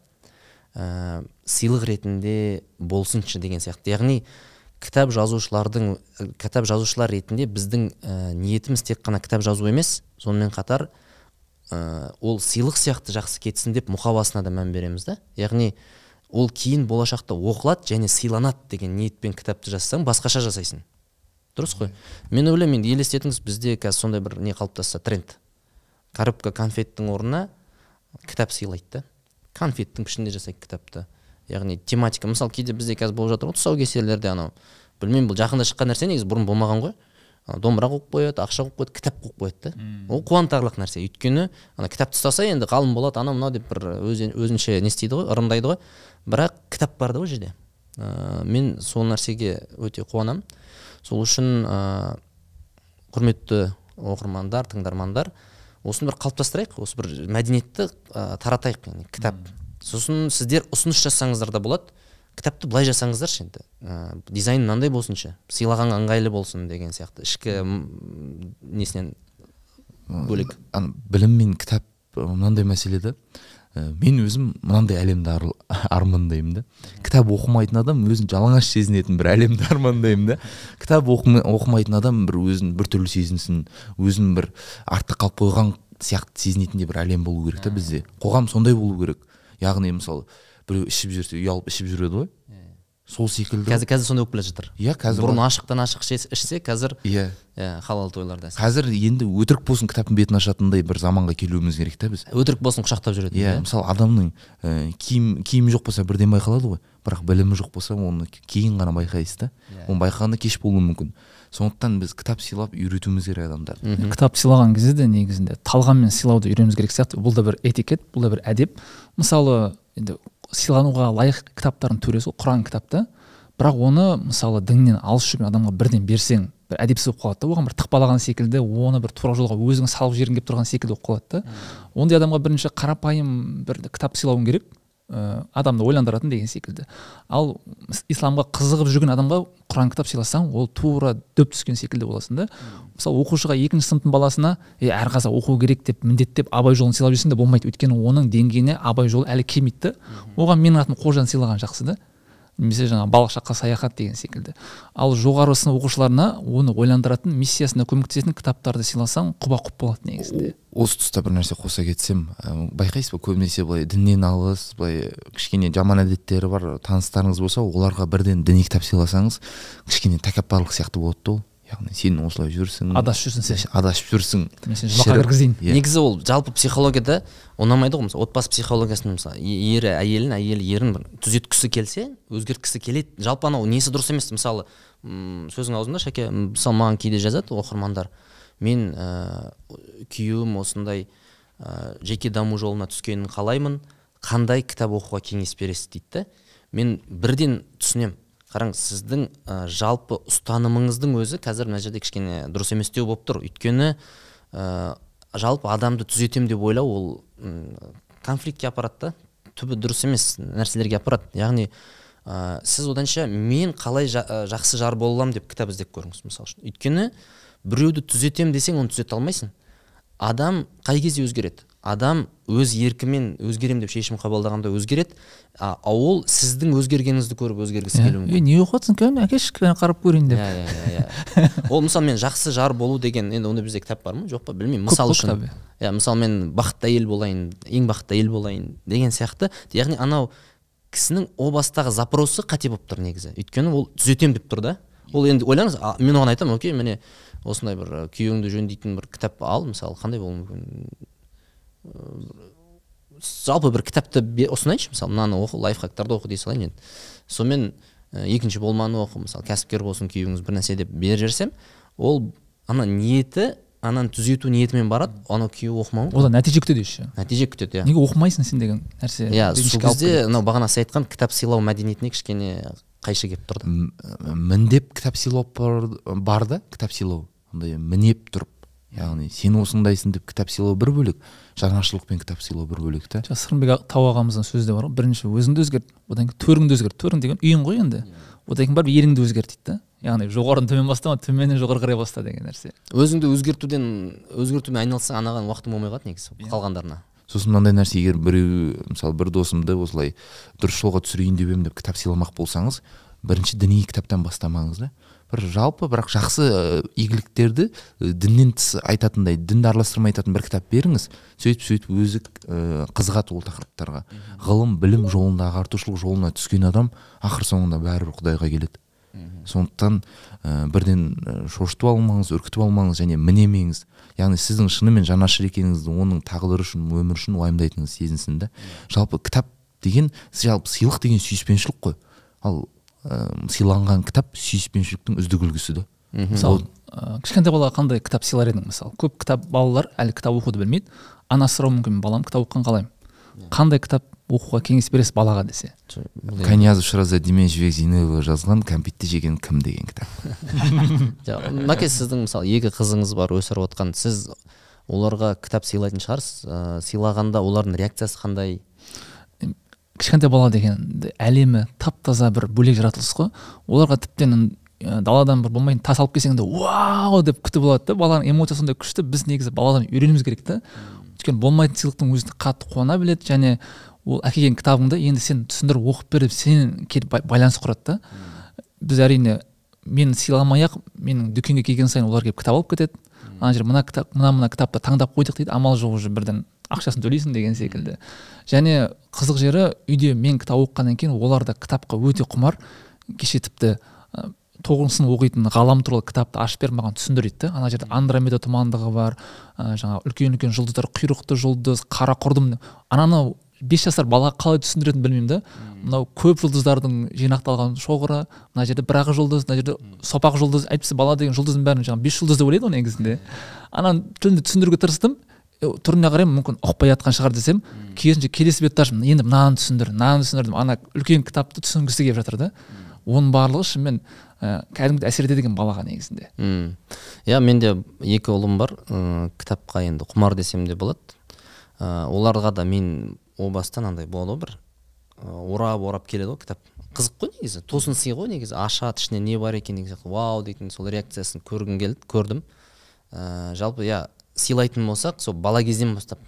ә, сыйлық ретінде болсыншы деген сияқты. Яғни кітап жазушылардың кітап жазушылар ретінде біздің ә, ниетіміз тек қана кітап жазу емес. Сонымен қатар ә, ол сыйлық сияқты жақсы кетсін деп мұқабасына да мән береміз да. Яғни ол кейін болашақта оқылады және сыйланады деген ниетпен кітапты жазсаң басқаша жасайсың. Дұрыс қой. Мен ойлаймын енді елестетіңіз бізде қазір сондай бір не қалыптасса тренд. Коробка конфеттің орнына кітап сыйлайды да. Конфеттің пішінде жасайды кітапты. Яғни тематика. Мысалы кейде бізде қазір болып жатыр ғой тұсаукесерлерде анау. Білмеймін бұл жақында шыққан нәрсе негізі бұрын болмаған ғой. Домбыра қойып қояды ақша қойып қояды кітап қойып қояды да. Ол қуантарлық нәрсе. Өйткені ана кітапты ұстаса енді ғалым болады анау мынау деп бір өзінше не істейді ғой ырымдайды ғой. Бірақ кітап бар да ол жерде. Ә, мен сол нәрсеге өте қуанамын. Сол үшін ә, құрметті оқырмандар тыңдармандар осыны бір қалыптастырайық. Осы бір мәдениетті ә, таратайық кітап. Сосын сіздер ұсыныс жазсаңыздар да болады. Кітапты былай жасаңыздаршы енді. Ә, дизайн мынандай болсыншы сыйлаған ыңғайлы болсын деген сияқты. Ішкі несінен бөлек? Білім мен кітап мынандай мәселе да Э, мен өзім мынандай әлемді ар, армандаймын да. Кітап оқымайтын адам өзін жалаңаш сезінетін бір әлемді армандаймын да. Кітап оқымайтын адам бір өзін біртүрлі сезінсін өзін бір артта қалып қойған сияқты сезінетіндей бір әлем болу керек та бізде. Қоғам сондай болу керек. Яғни мысалы біреу ішіп жүрсе ұялып ішіп жүреді ғой. Сол секілді. Қазір қазір сондай болып келе жатыр. Иә қазір бұрын ашықтан ашық ішсе- ішсе қазір иә. иә халал тойларда қазір енді өтірік болсын кітаптың бетін ашатындай бір заманға келуіміз керек та біз. Өтірік болсын құшақтап жүретін иә мысалы адамның ә, киім киімі жоқ болса бірден байқалады ғой. Бірақ білімі жоқ болса оны кейін ғана байқайсыз да. Иә. оны байқағанда кеш болуы мүмкін. Сондықтан біз кітап сыйлап үйретуіміз керек адамдарды. Кітап сыйлаған кезде де негізінде талғаммен сыйлауды үйренуіміз керек сияқты. Бұл да бір этикет бұл да бір әдеп. Мысалы енді сыйлануға лайық кітаптардың төресі ғой құран кітап та бірақ оны мысалы діннен алыс жүрген адамға бірден берсең бір әдепсіз болып қалады да оған бір тықпалаған секілді оны бір тура жолға өзің салып жібергің келіп тұрған секілді болып қалады да. Ондай адамға бірінші қарапайым бір кітап сыйлауың керек. Ә, адамды ойландыратын деген секілді. Ал ис- исламға қызығып жүрген адамға құран кітап сыйласаң ол тура дөп түскен секілді боласың да. Мысалы оқушыға екінші сыныптың баласына е әр қазақ оқу керек деп міндеттеп абай жолын сыйлап жүрсең де болмайды. Өйткені оның деңгейіне абай жолы әлі келмейді да оған менің атым қожаны сыйлаған жақсы да. Немесе жаңағы балықшаққа саяхат деген секілді. Ал жоғары сынып оқушыларына оны ойландыратын миссиясына көмектесетін кітаптарды сыйласаң құба құп болады негізінде. Осы тұста бір нәрсе қоса кетсем байқайсыз ба көбінесе былай діннен алыс былай кішкене жаман әдеттері бар таныстарыңыз болса оларға бірден діни кітап сыйласаңыз кішкене тәкаппарлық сияқты болады да ол. Яғни сен осылай жүрсің адасып жүрсің сен. адасып жүрсің. Мен сені жұмаққа кіргізейін иә. негізі ол жалпы психологияда ұнамайды ғой мысалы. Отбасы психологиясында мысалы ері әйелін әйелі ерін бір түзеткісі келсе өзгерткісі келеді. Жалпы анау несі дұрыс емес? Мысалы м, сөзің аузында шәке мысалы маған кейде жазады оқырмандар. Мен ә, күйеуім осындай ә, жеке даму жолына түскенін қалаймын. Қандай кітап оқуға кеңес бересіз? дейді да мен бірден түсінемін қараңыз сіздің ә, жалпы ұстанымыңыздың өзі қазір мына жерде кішкене дұрыс еместеу болып тұр. Өйткені ә, жалпы адамды түзетем деп ойлау ол конфликтке апарады да. Түбі дұрыс емес нәрселерге апарады. Яғни ә, сіз оданша мен қалай жа- ә, жақсы жар бола аламын деп кітап іздеп көріңіз мысалы үшін. Өйткені біреуді түзетем десең оны түзете алмайсың. Адам қай кезде өзгереді? Адам өз еркімен өзгерем деп шешім қабылдағанда өзгереді. А ол сіздің өзгергеніңізді көріп өзгергісі келуі мүмкін. Не оқып жатрсың кәне кәне қарап көрейін деп. Иә иә иә иә. Ол мысалы мен жақсы жар болу деген енді ондай бізде кітап бар ма? Жоқ па білмеймін. Көп мысал қой үшін. иә мысалы мен бақытты әйел болайын ең бақытты әйел болайын деген сияқты. Яғни анау кісінің о бастағы запросы қате болып тұр негізі. Өйткені ол түзетем деп тұр да. Ол енді ойлаңыз а, мен оған айтамын окей міне осындай бір күйеуіңді жөндейтін бір кітап ал мысалы қандай болуы мүмкін? Жалпы бір кітапты ұсынайыншы мысалы мынаны оқы лайфхактарды оқы дей салайын енді. Сонымен ә, екінші болманы оқы мысалы кәсіпкер болсын күйеуіңіз бір нәрсе деп беріп жіберсем ол ана ниеті ананы түзету ниетімен барады анау күйеуі оқымауы мүмкін. одан нәтиже күтеді еще. Нәтиже күтеді иә. Неге оқымайсың сен деген нәрсе? Иә сол кезде мынау бағана сіз айтқан кітап сыйлау мәдениетіне кішкене қайшы келіп тұр да М- міндеп кітап сыйлау бар, бар да кітап сыйлау. Андай мінеп тұрып яғни сен осындайсың деп кітап сыйлау бір бөлек жанашырлықпен кітап сыйлау бір бөлек та жаңа сырымбек тау ағамыздың сөзі де бар ғой. Бірінші өзіңді өзгерт одан кейін төріңді өзгерт. Төрің деген үйің ғой енді. Одан кейін барып еріңді өзгерт дейді да. Яғни жоғарыдан төмен бастама төменнен жоғары қарай баста деген нәрсе. Өзіңді өзгертуден өзгертумен айналыссаң анаған уақытың болмай қалады негізі қалғандарына. Сосын мынандай нәрсе егер біреу мысалы бір досымды осылай дұрыс жолға түсірейін деп едім деп кітап сыйламақ болсаңыз бірінші діни кітаптан бастамаңыз да. Бір жалпы бірақ жақсы ә, игіліктерді ә, діннен тыс айтатындай дінді араластырмай айтатын бір кітап беріңіз. Сөйтіп сөйтіп өзі ә, қызығады ол тақырыптарға ғылым білім жолында ағартушылық жолына түскен адам ақыр соңында бәрібір құдайға келеді. Сондықтан ә, бірден шошытып алмаңыз үркітіп алмаңыз және мінемеңіз. Яғни сіздің шынымен жанашыр екеніңізді оның тағдыры үшін өмірі үшін уайымдайтыныңыз сезінсін да жалпы кітап деген жалпы сыйлық деген сүйіспеншілік қой. Ал ә, сыйланған кітап сүйіспеншіліктің үздік үлгісі да мысалы ә, кішкентай балаға қандай кітап сыйлар едің мысалы көп кітап балалар әлі кітап оқуды білмейді. Анасы сұрауы мүмкін балам кітап оқығанын қалаймын. Қандай кітап оқуға кеңес бересіз балаға десе? Канязов шыразадимен жібек зейнелова жазған кәмпитті жеген кім деген кітап. Мәке сіздің мысалы екі қызыңыз бар өсіріп отқан. Сіз оларға кітап сыйлайтын шығарсыз? Ә, сыйлағанда олардың реакциясы қандай? Кішкентай бала деген әлемі тап таза бір бөлек жаратылыс қой. Оларға тіптен даладан бір болмайтын тас алып келсең де вау! деп күтіп алады да баланың эмоциясы сондай күшті. Біз негізі баладан үйренуіміз керек та. Өйткені болмайтын сыйлықтың өзіне қатты қуана біледі және ол әкелген кітабыңды енді сен түсіндіріп оқып бер деп сен келіп бай- байланыс құрады да. Біз әрине мен сыйламай ақ менің дүкенге келген сайын олар келіп кітап алып кетеді ана жер мына кітап мына мына кітапты таңдап қойдық дейді. Амал жоқ уже бірден. Ақшасын төлейсің деген секілді. Және қызық жері үйде мен кітап оқығаннан кейін олар да кітапқа өте құмар. Кеше тіпті тоғызыншы сынып оқитын ғалам туралы кітапты ашып беріп маған түсіндір дейді да ана жерде андромеда тұмандығы бар ә, жаңағы үлкен үлкен жұлдыздар құйрықты жұлдыз қара құрдым. Ананы бес жасар балаға қалай түсіндіретінін білмеймін да мынау көп жұлдыздардың жинақталған шоғыры мына жерде бір ақ жұлдыз мына жерде сопақ жұлдыз әйтпесе бала деген жұлдыздың бәрін жаңағы бес жұлдыз деп ойлайды ғой негізінде. Ананы тілінде түсіндіруге тырыстым. Түріне қараймын мүмкін ұқпай жатқан шығар десем керісінше келесі бетті ашып енді мынаны түсіндір мынаны түсіндір ана үлкен кітапты түсінгісі келіп жатыр да. Оның барлығы шынымен ә, кәдімгідей әсер етеді екен балаға негізінде. Мм. Иә менде екі ұлым бар ыыы кітапқа енді құмар десем де болады. Ә, оларға да мен о бастан андай болады ғой бір орап орап келеді ғой кітап. Қызық қой негізі тосын сый ғой негізі ашады ішінде не бар екен деген сияқты. Вау дейтін сол реакциясын көргім келді көрдім. Ә, жалпы иә сыйлайтын болсақ сол бала кезден бастап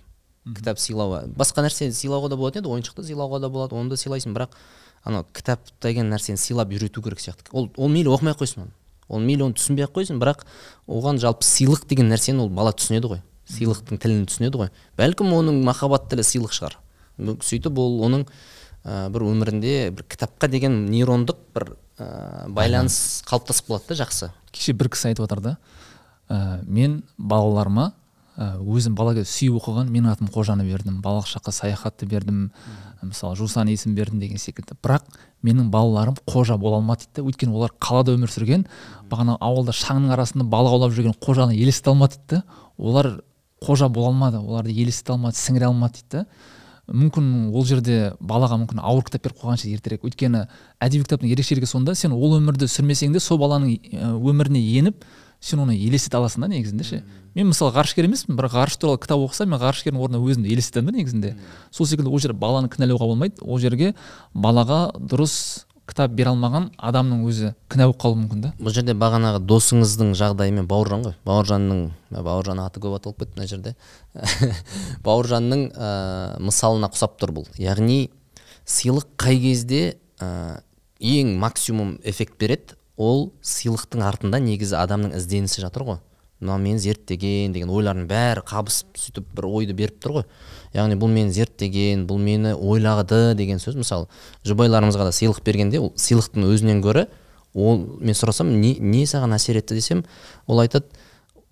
кітап сыйлау басқа нәрсе сыйлауға да болатын еді ойыншықты сыйлауға да болады оны да сыйлайсың бірақ анау кітап деген нәрсені сыйлап үйрету керек сияқты. Ол ол мейлі оқымай ақ қойсын оны. Ол мейлі оны түсінбей ақ қойсын бірақ оған жалпы сыйлық деген нәрсені ол бала түсінеді ғой. Сыйлықтың тілін түсінеді ғой. Бәлкім оның махаббат тілі сыйлық шығар. Сөйтіп ол оның ә, бір өмірінде бір кітапқа деген нейрондық бір ә, байланыс қалыптасып қалады да жақсы. Кеше бір кісі айтып жатыр да ә, мен балаларыма өзім бала кезде сүйіп оқыған менің атым қожаны бердім балалық шаққа саяхатты бердім. Мысалы жусан есім бердім деген секілді. Бірақ менің балаларым қожа бола алмады дейді өйткені олар қалада өмір сүрген бағана ауылда шаңның арасында балық аулап жүрген қожаны елестете алмады дейді олар қожа бола алмады оларды елестете алмады сіңіре алмады дейді мүмкін ол жерде балаға мүмкін ауыр кітап беріп қойған шығар ертерек. Өйткені әдеби кітаптың ерекшелігі сонда сен ол өмірді сүрмесең де сол баланың өміріне еніп сен оны елестете аласың да негізінде ше. Мен мысалы ғарышкер емеспін бірақ ғарыш туралы кітап оқысам мен ғарышкердің орнына өзімді елестетемін да негізінде. Сол секілді ол жерде баланы кінәлауға болмайды ол жерге балаға дұрыс кітап бере алмаған адамның өзі кінә болып қалуы мүмкін да. Бұл жерде бағанағы досыңыздың жағдайымен бауыржан ғой. Бауыржанның бауыржан аты көп аталып кетті мына жерде. Бауыржанның ә, мысалына ұқсап тұр бұл. Яғни сыйлық қай кезде ә, ең максимум эффект береді? Ол сыйлықтың артында негізі адамның ізденісі жатыр ғой. Мынау мені зерттеген деген ойлардың бәрі қабысып сөйтіп бір ойды беріп тұр ғой. Яғни бұл мені зерттеген бұл мені ойлады деген сөз мысалы. Жұбайларымызға да сыйлық бергенде ол сыйлықтың өзінен гөрі ол мен сұрасам не, не саған әсер етті десем ол айтады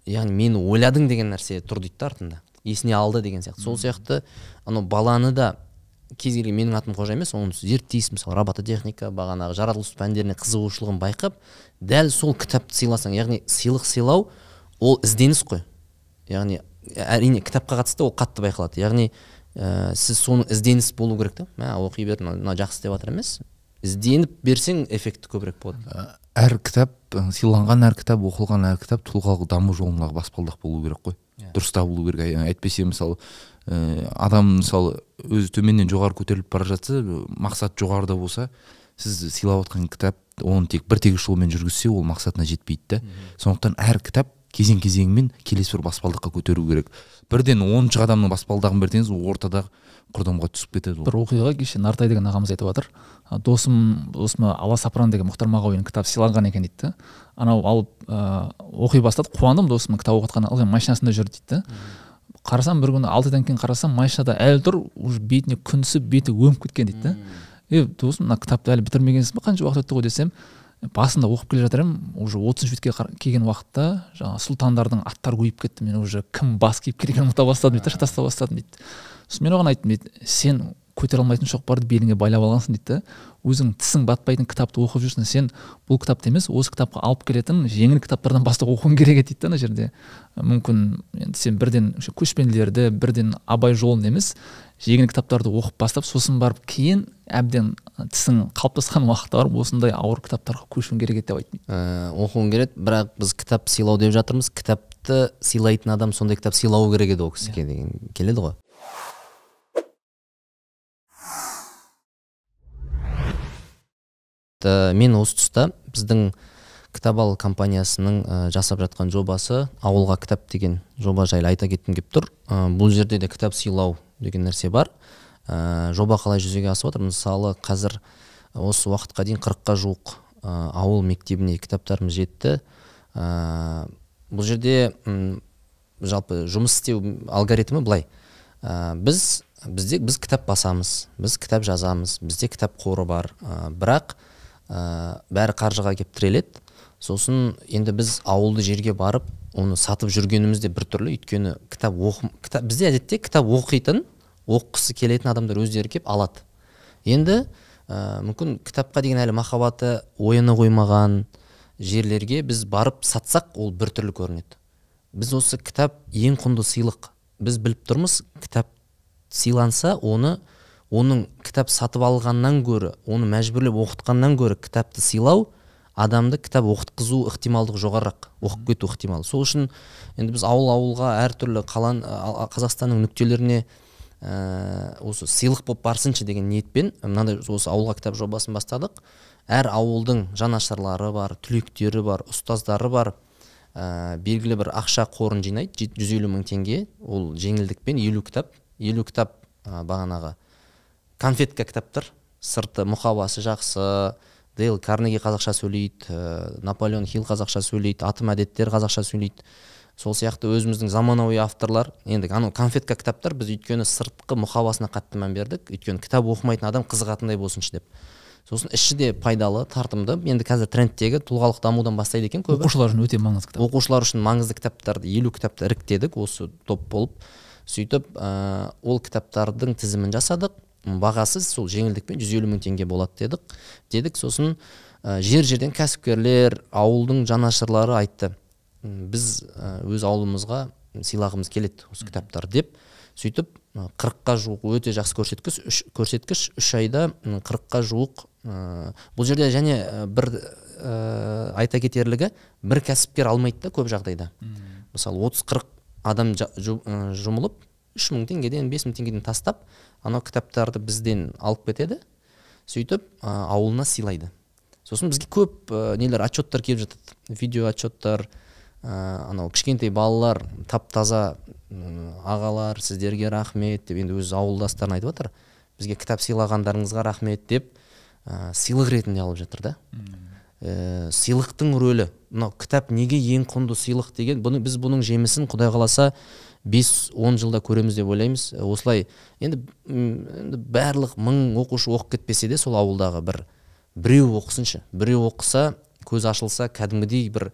яғни мені ойладың деген нәрсе тұр дейді да артында. Есіне алды деген сияқты. Сол сияқты анау баланы да кез келген менің атым қожа емес оны зерттейсің мысалы робототехника бағанағы жаратылыс пәндеріне қызығушылығын байқап дәл сол кітапты сыйласаң яғни сыйлық сыйлау ол ізденіс қой. Яғни әрине кітапқа қатысты ол қатты байқалады. Яғни ә, сіз соны ізденіс болу керек та. Мә оқи бер мынау жақсы деп жатыр емес. Ізденіп берсең эффекті көбірек болады. Әр кітап сыйланған әр кітап оқылған әр кітап тұлғалық даму жолындағы баспалдақ болу керек қой. Yeah. дұрыс табылу керек. Әйтпесе мысалы адам мысалы өзі төменнен жоғары көтеріліп бара жатса мақсат жоғарыда болса сіз сыйлап отқан кітап оны тек бір тегіс жолмен жүргізсе ол мақсатына жетпейді да. Сондықтан әр кітап кезең кезеңімен келесі бір баспалдаққа көтеру керек. Бірден оныншы адамның баспалдағын берсеңіз ол ортадағы құрдымға түсіп кетеді бір оқиға кеше нартай деген ағамыз айтып жатыр. Досым досыма аласапыран деген мұхтар мағауин кітап сыйланған екен дейді анау алып ыыы оқи бастады. Қуандым досымның кітап оқып жатқанына ылғи машинасында жүр дейді да. Қарасам бір күні алты айдан кейін қарасам машинада әлі тұр уже бетіне күн түсіп беті өңіп кеткен дейді да. Е досым мына кітапты әлі бітірмегенсіз ба қанша уақыт өтті ғой десем басында оқып келе жатыр едім уже отызыншы бетке келген уақытта жаңағы сұлтандардың аттары көбейіп кетті. Мен уже кім бас кейіпкер екенін ұмыта бастадым дейді да шатаса бастадым дейді. Сосын мен оған айттым дейді сен көтере алмайтын шоқпарды беліңе байлап алғансың дейді. Да өзің тісің батпайтын кітапты оқып жүрсің сен бұл кітапты емес осы кітапқа алып келетін жеңіл кітаптардан бастап оқуың керек еді дейді да ана жерде. Мүмкін енді сен бірден көшпенділерді бірден абай жолын емес жеңіл кітаптарды оқып бастап сосын барып кейін әбден тісің қалыптасқан уақытта барып осындай ауыр кітаптарға көшуің керек еді деп айтты ә, оқуың керек бірақ біз кітап сыйлау деп жатырмыз. Кітапты сыйлайтын адам сондай кітап сыйлауы керек еді ол кісіге деген келеді ғой. Ә, мен осы тұста біздің кітап ал компаниясының ә, жасап жатқан жобасы ауылға кітап деген жоба жайлы айта кеткім келіп тұр. Ә, бұл жерде де кітап сыйлау деген нәрсе бар. Ә, жоба қалай жүзеге асып жатыр мысалы қазір осы уақытқа дейін қырыққа жуық ә, ауыл мектебіне кітаптарымыз жетті. Ә, бұл жерде жалпы жұмыс істеу алгоритмі былай. Ә, біз бізде біз кітап басамыз біз кітап жазамыз бізде кітап қоры бар. Ә, бірақ ә, бәрі қаржыға келіп тіреледі сосын енді біз ауылды жерге барып оны сатып жүргеніміз де біртүрлі. Өйткені кітап оқы кітап бізде әдетте кітап оқитын оқығысы келетін адамдар өздері келіп алады. Енді ә, мүмкін кітапқа деген әлі махаббаты ояна қоймаған жерлерге біз барып сатсақ ол біртүрлі көрінеді. Біз осы кітап ең құнды сыйлық. Біз біліп тұрмыз кітап сыйланса оны оның кітап сатып алғаннан гөрі оны мәжбүрлеп оқытқаннан гөрі кітапты сыйлау адамды кітап оқытқызу ықтималдығы жоғарырақ оқып кету ықтимал. Сол үшін енді біз ауыл ауылға әртүрлі қалан қазақстанның нүктелеріне ә, осы сыйлық болып барсыншы деген ниетпен мынандай осы ауылға кітап жобасын бастадық. Әр ауылдың жанашырлары бар түлектері бар ұстаздары бар ә, белгілі бір ақша қорын жинайды жүз елу мың теңге. Ол жеңілдікпен елу кітап елу кітап ә, бағанағы конфетка кітаптар сырты мұқабасы жақсы. Дейл карнеги қазақша сөйлейді ә, наполеон хилл қазақша сөйлейді атым әдеттер қазақша сөйлейді. Сол сияқты өзіміздің заманауи авторлар. Енді анау конфетка кітаптар біз өйткені сыртқы мұқабасына қатты мән бердік. Өйткені кітап оқымайтын адам қызығатындай болсыншы деп. Сосын іші де пайдалы тартымды. Енді қазір трендтегі тұлғалық дамудан бастайды екен көбі. Оқушылар үшін өте маңызды кітап. Оқушылар үшін маңызды кітаптарды елу кітапты іріктедік. Осы топ болып. Сөйтіп ә, ол кітаптардың тізімін жасадық. Бағасы сол жеңілдікпен жүз елу мың теңге болады дедік. Дедік сосын ә, жер жерден кәсіпкерлер ауылдың жанашырлары айтты. Біз өз ауылымызға сыйлағымыз келеді осы кітаптарды деп. Сөйтіп қырыққа жуық өте жақсы көрсеткіш үш көрсеткіш үш айда қырыққа жуық ә, бұл жерде және бір ә, айта кетерлігі бір кәсіпкер алмайды да көп жағдайда. Мысалы отыз қырық адам жұмылып үш мың теңгеден бес мың теңгеден тастап анау кітаптарды бізден алып кетеді сөйтіп ә, ауылына сыйлайды. Сосын бізге көп ә, нелер отчеттар келіп жатады. Видео отчеттар ә, анау кішкентай балалар тап таза ағалар сіздерге рахмет деп енді өз ауылдастарына айтып жатыр. Бізге кітап сыйлағандарыңызға рахмет деп ә, сыйлық ретінде алып жатыр да. Ә, сыйлықтың рөлі. Мынау кітап неге ең құнды сыйлық деген бұны біз бұның жемісін құдай қаласа бес он жылда көреміз деп ойлаймыз. Осылай енді, енді барлық мың оқушы оқып кетпесе де сол ауылдағы бір біреу оқысыншы. Біреу оқыса көз ашылса кәдімгідей бір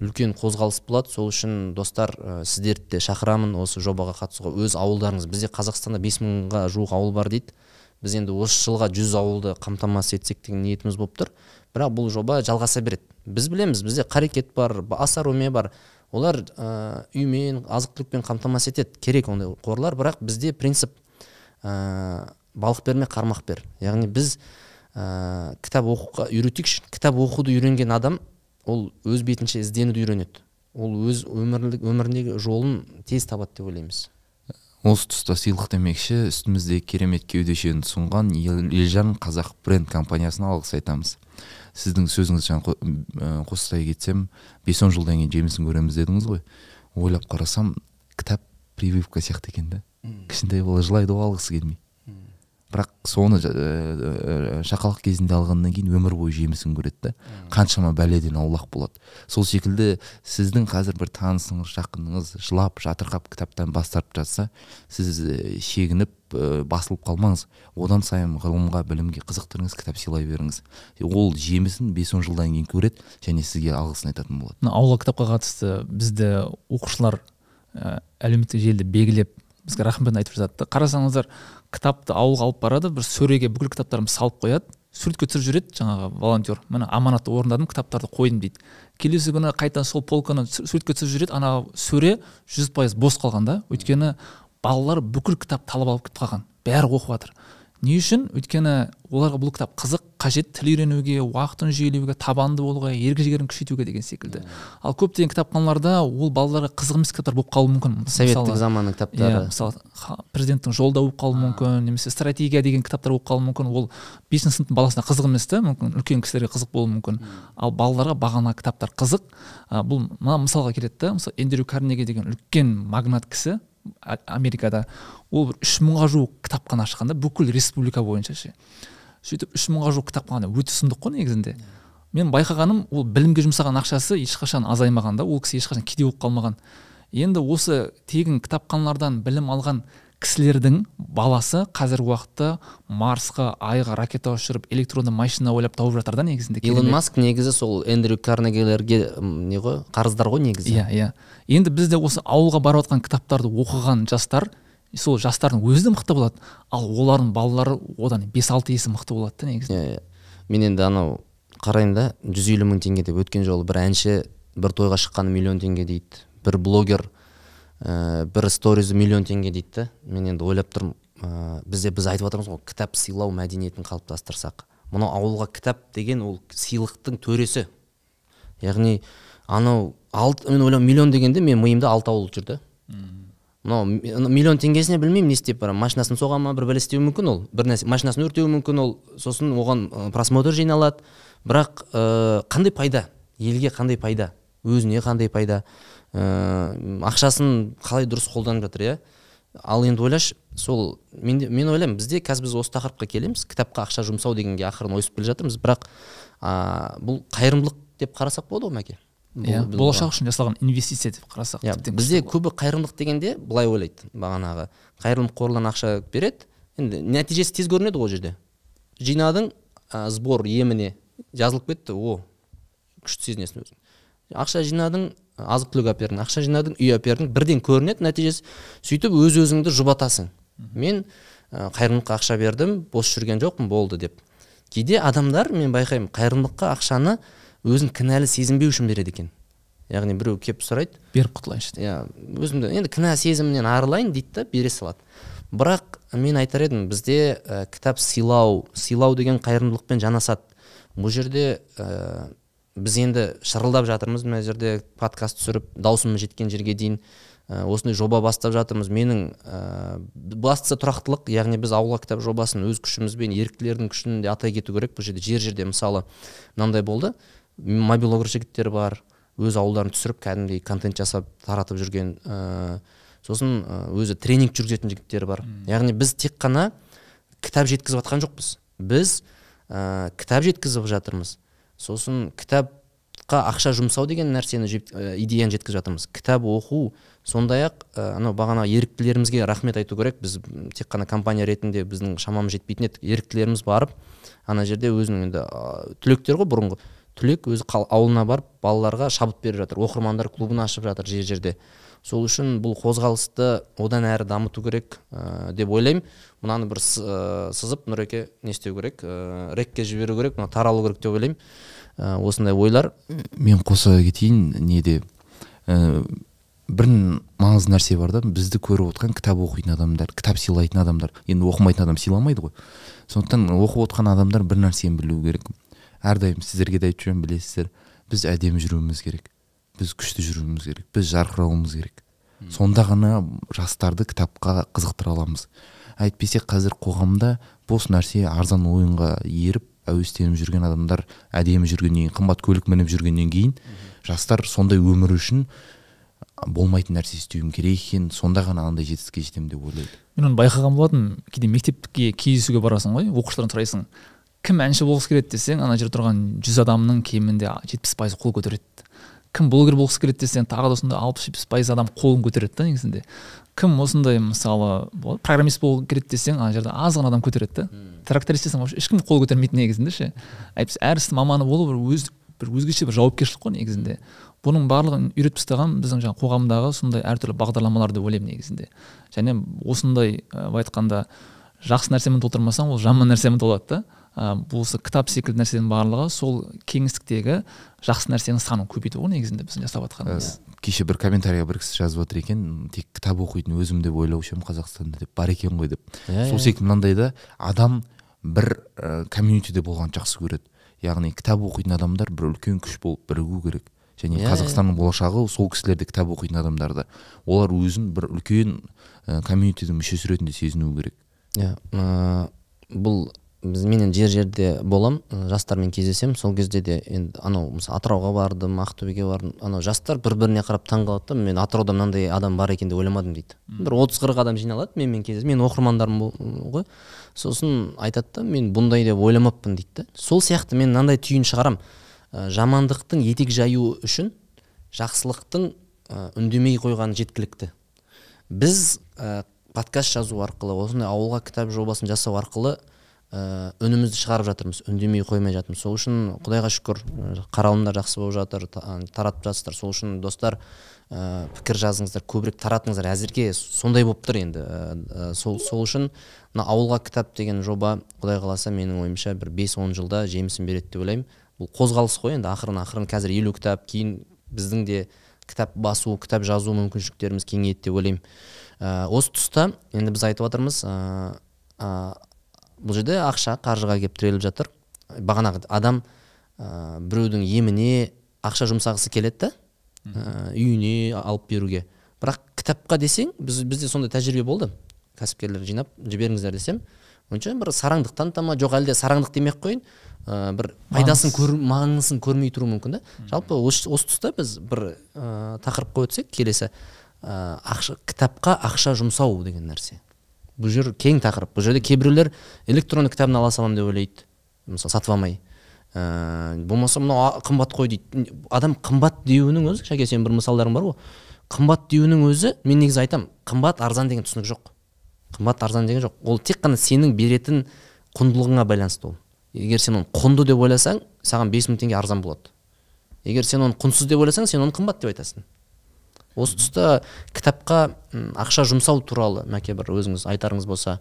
үлкен қозғалыс болады. Сол үшін достар ә, сіздерді де шақырамын. Осы жобаға қатысуға. Өз ауылдарыңыз бізде қазақстанда бес мыңға жуық ауыл бар дейді. Біз енді осы жылға жүз ауылды қамтамасыз етсек деген ниетіміз болып тұр. Бірақ бұл жоба жалғаса береді. Біз білеміз бізде қарекет бар асаруме бар. Олар ә, үймен азық түлікпен қамтамасыз етеді. Керек ондай қорлар бірақ бізде принцип ә, балық берме қармақ бер. Яғни біз ә, кітап оқуға үйретейікші. Кітап оқуды үйренген адам ол өз бетінше ізденуді үйренеді. Ол өз өмірлік өміріндегі жолын тез табады деп ойлаймыз. Осы тұста сыйлық демекші үстімізде керемет кеудешені ұсынған елжан қазақ бренд компаниясына алғыс айтамыз. Сіздің сөзіңіз қостай кетсем бес он жылдан кейін жемісін көреміз дедіңіз ғой. Ойлап қарасам кітап прививка сияқты екен да. Кішкентай бала жылайды ғой алғысы келмей. Бірақ соны ә, шақалақ кезінде алғаннан кейін өмір бойы жемісін көреді да. Қаншама бәледен аулақ болады. Сол секілді сіздің қазір бір танысыңыз жақыныңыз жылап жатырқап кітаптан бас тартып жатса сіз шегініп басылып қалмаңыз. Одан сайын ғылымға білімге қызықтырыңыз кітап сыйлай беріңіз. Ол жемісін бес он жылдан кейін көреді және сізге алғысын айтатын болады. Мына аула кітапқа қатысты бізді оқушылар ә, әлеуметтік желіде белгілеп бізге рахметін айтып жатады да қарасаңыздар кітапты ауылға алып барады бір сөреге бүкіл кітаптарымды салып қояды суретке түсіріп жібереді жаңағы волонтер. Міне аманатты орындадым кітаптарды қойдым дейді. Келесі күні қайтадан сол полканы суретке түсіріп жібереді ана сөре жүз пайыз бос қалған да. Өйткені балалар бүкіл кітап талап алып кетіп қалған. Бәрі оқып жатыр. Не үшін өйткені оларға бұл кітап қызық қажет тіл үйренуге уақытын жүйелеуге табанды болуға ерік жігерін күшейтуге деген секілді. Ал көптеген кітапханаларда ол балаларға қызық емес кітаптар болып қалуы мүмкін. Советтік заманның кітаптары. Иә мысалы президенттің жолдауы болып қалуы мүмкін немесе стратегия деген кітаптар болып қалуы мүмкін. Ол бесінші сыныптың баласына қызық емес та мүмкін үлкен кісілерге қызық болуы мүмкін. Ал балаларға бағана кітаптар қызық. Бұл мына мысалға келеді да мысалы эндрю карнеги деген үлкен магнат кісі америкада. Ол бір үш мыңға жуық кітапхана ашқан да бүкіл республика бойынша ше. Сөйтіп үш мыңға жуық кітапхана өте сұмдық қой негізінде. Мен байқағаным ол білімге жұмсаған ақшасы ешқашан азаймаған да ол кісі ешқашан кедей болып қалмаған. Енді осы тегін кітапханалардан білім алған кісілердің баласы қазіргі уақытта марсқа айға ракета ұшырып электронды машина ойлап тауып жатыр да негізінде илон маск негізі сол эндрю карнегилерге не ғой қарыздар ғой негізі. Иә иә. Енді бізде осы ауылға барып жатқан кітаптарды оқыған жастар сол жастардың өзі де мықты болады. Ал олардың балалары одан бес алты есе мықты болады да негізі. Иә иә. Мен енді анау қараймын да жүз елу мың теңге деп өткен жолы бір әнші бір тойға шыққаны миллион теңге дейді. Бір блогер ә, бір сторизі миллион теңге дейді да. Мен енді ойлап тұрмын ә, бізде біз айтып жатырмыз ғой кітап сыйлау мәдениетін қалыптастырсақ. Мынау ауылға кітап деген ол сыйлықтың төресі. Яғни анау алты мен ойлаймын миллион дегенде менің миымда алты ауыл жүр да. Мынау миллион теңгесіне білмеймін не істеп барамын. Машинасын соға ма бір бәле істеуі мүмкін ол? Бір нәрсе машинасын өртеуі мүмкін ол? Сосын оған просмотр жиналады. Бірақ ә, қандай пайда? Елге қандай пайда? Өзіне қандай пайда? Ә, ақшасын қалай дұрыс қолданып жатыр иә? Ал енді ойлашы сол мен, мен ойлаймын бізде қазір біз осы тақырыпқа келеміз. Кітапқа ақша жұмсау дегенге ақырын ойысып келе жатырмыз. Бірақ ә, бұл қайырымдылық деп қарасақ болады ғой мәке? Иә болашақ үшін жасалған инвестиция деп қарасақ иә бізде көбі қайырымдылық дегенде былай ойлайды бағанағы. Қайырымдылық қорлардан ақша береді. Енді нәтижесі тез көрінеді ғой ол жерде. Жинадың ә, сбор еміне жазылып кетті. О күшті сезінесің өзің. Ақша жинадың азық түлік әпердің. Ақша жинадың үй әпердің. Бірден көрінеді нәтижесі. Сөйтіп өз өзіңді жұбатасың. Мен ә, қайырымдылыққа ақша бердім бос жүрген жоқпын болды деп. Кейде адамдар мен байқаймын қайырымдылыққа ақшаны өзін кінәлі сезінбеу үшін береді екен. Яғни біреу келіп сұрайды. Беріп құтылайыншы иә өзімді енді кінә сезімінен арылайын дейді да бере салады. Бірақ мен айтар едім бізде ә, кітап сыйлау сыйлау деген қайырымдылықпен жанасады. Бұл жерде ә, біз енді шырылдап жатырмыз мына жерде подкаст түсіріп даусымыз жеткен жерге дейін ә, осындай жоба бастап жатырмыз. Менің ә, бастысы тұрақтылық яғни біз аула кітап жобасын өз күшімізбен еріктілердің күшін де атай кету керек. Бұл жерде жер жерде мысалы мынандай болды. Мобилогр жігіттер бар өз ауылдарын түсіріп кәдімгідей контент жасап таратып жүрген ә, сосын ә, өзі тренинг жүргізетін жігіттер бар. Яғни біз тек қана кітап жеткізіп жатқан жоқпыз. Біз ә, кітап жеткізіп жатырмыз. Сосын кітапқа ақша жұмсау деген нәрсені жеп- ә, идеяны жеткізіп жатырмыз. Кітап оқу сондай ақ ә, анау бағана еріктілерімізге рахмет айту керек. Біз тек қана компания ретінде біздің шамамыз жетпейтін еді еріктілеріміз барып ана жерде өзінің енді ә, түлектер ғой бұрынғы. Түлек өзі қал- ауылына барып балаларға шабыт беріп жатыр. Оқырмандар клубын ашып жатыр жер жерде. Сол үшін бұл қозғалысты одан әрі дамыту керек ә, деп ойлаймын. Мынаны бір ә, сызып нұреке не істеу керек? Ә, рекке жіберу керек мына таралу керек деп ойлаймын. Ә, осындай ойлар. Мен қоса кетейін неде. Ә, бір маңызды нәрсе бар да бізді көріп отқан кітап оқитын адамдар кітап сыйлайтын адамдар. Енді оқымайтын адам сыйламайды ғой. Сондықтан оқып отқан адамдар бір нәрсені білу керек. Әрдайым сіздерге де айтып жүремін білесіздер. Біз әдемі жүруіміз керек. Біз күшті жүруіміз керек. Біз жарқырауымыз керек. Сонда ғана жастарды кітапқа қызықтыра аламыз. Әйтпесе қазір қоғамда бос нәрсе арзан ойынға еріп әуестеніп жүрген адамдар әдемі жүргеннен кейін қымбат көлік мініп жүргеннен кейін жастар сондай өмір үшін болмайтын нәрсе істеуім керек екен. Сонда ғана андай жетістікке жетемін деп ойлайды. мен оны байқаған болатынмын. Кейде мектепке кездесуге барасың ғой оқушылардан сұрайсың кім әнші болғысы келеді десең ана жерде тұрған жүз адамның кемінде жетпіс пайызы қол көтереді. Кім блогер болғысы келеді десең тағы да осындай алпыс жетпіс пайыз адам қолын көтереді да негізінде. Кім осындай мысалы программист болғысы келеді десең ана жерде аз ғана адам көтереді да. Тракторист десең вообще ешкім қол көтермейді негізінде ше. Әйтпесе әр істің маманы болу бір өз бір өзгеше бір жауапкершілік қой негізінде. Бұның барлығын үйретіп тастаған біздің жаңағы қоғамдағы сондай әртүрлі бағдарламалар деп ойлаймын негізінде. Және осындай былай айтқанда жақсы нәрсемен толтырмасаң ол жаман нәрсемен толады да. Ә, бұл осы кітап секілді нәрсенің барлығы сол кеңістіктегі жақсы нәрсенің санын көбейту ғой негізінде біздің жасап жатқанымыз кеше бір комментарийға бір кісі жазып жатыр екен тек кітап оқитын өзім деп ойлаушы едім қазақстанда деп бар екен ғой деп. Иә, сол иә. секілді мынандай да адам бір ә, комьюнитиде болғанды жақсы көреді. Яғни кітап оқитын адамдар бір үлкен күш болып бірігу керек. Және Иә, қазақстанның болашағы сол кісілерде кітап оқитын адамдарда олар өзін бір үлкен ә, комьюнитидің мүшесі ретінде сезінуі керек. Иә ә, бұл біз мен енді жер жерде болам жастармен кездесемін сол кезде де енді анау мысалы атырауға бардым ақтөбеге бардым. Анау жастар бір біріне қарап таң қалады да мен атырауда мынандай адам бар екен деп ойламадым дейді. Бір отыз қырық адам жиналады менімен кездесіп менің оқырмандарым ғой. Сосын айтады да мен бұндай деп ойламаппын дейді да. Сол сияқты мен мынандай түйін шығарам. Ә, жамандықтың етек жаю үшін жақсылықтың ә, үндемей қойғаны жеткілікті. Біз ә, подкаст жазу арқылы осындай ауылға кітап жобасын жасау арқылы ә, үнімізді шығарып жатырмыз үндемей қоймай жатырмыз. Сол үшін құдайға шүкір ә, қаралымдар жақсы болып жатыр та- таратып жатсыздар. Сол үшін достар ә, пікір жазыңыздар көбірек таратыңыздар. Әзірге сондай болып тұр енді. Ә, сол, сол үшін мына ауылға кітап деген жоба құдай қаласа менің ойымша бір 5-10 жылда жемісін береді деп ойлаймын. Бұл қозғалыс қой енді ақырын ақырын. Қазір елу кітап кейін біздің де кітап басу кітап жазу мүмкіншіліктеріміз кеңейеді деп ойлаймын. Ә, осы тұста енді біз айтып жатырмыз ә, бұл жерде ақша қаржыға келіп тіреліп жатыр. Бағанағы адам ә, біреудің еміне ақша жұмсағысы келеді да ә, үйіне алып беруге. Бірақ кітапқа десең біз, бізде сондай тәжірибе болды. Кәсіпкерлер жинап жіберіңіздер десем онша бір сараңдық таныта ма? Жоқ әлде сараңдық демей ақ қояйын ә, бір пайдасын көр, маңызын көрмей тұруы мүмкін да. Жалпы осы, осы тұста біз бір ә, тақырып қоя өтсек келесі ә, ақша кітапқа ақша жұмсау деген нәрсе. Бұл жер кең тақырып. Бұл жерде кейбіреулер электронды кітабын ала саламын деп ойлайды. Мысалы сатып алмай. Ә, болмаса мынау қымбат қой дейді. Адам қымбат деуінің өзі шәке сенің бір мысалдарың бар ғой. қымбат деуінің өзі мен негізі айтамын қымбат арзан деген түсінік жоқ. қымбат арзан деген жоқ. Ол тек қана сенің беретін құндылығыңа байланысты ол. Егер сен оны құнды деп ойласаң саған бес мың теңге арзан болады. Егер сен оны құнсыз деп ойласаң сен оны қымбат деп айтасың. Осы тұста кітапқа ақша жұмсау туралы мәке бір өзіңіз айтарыңыз болса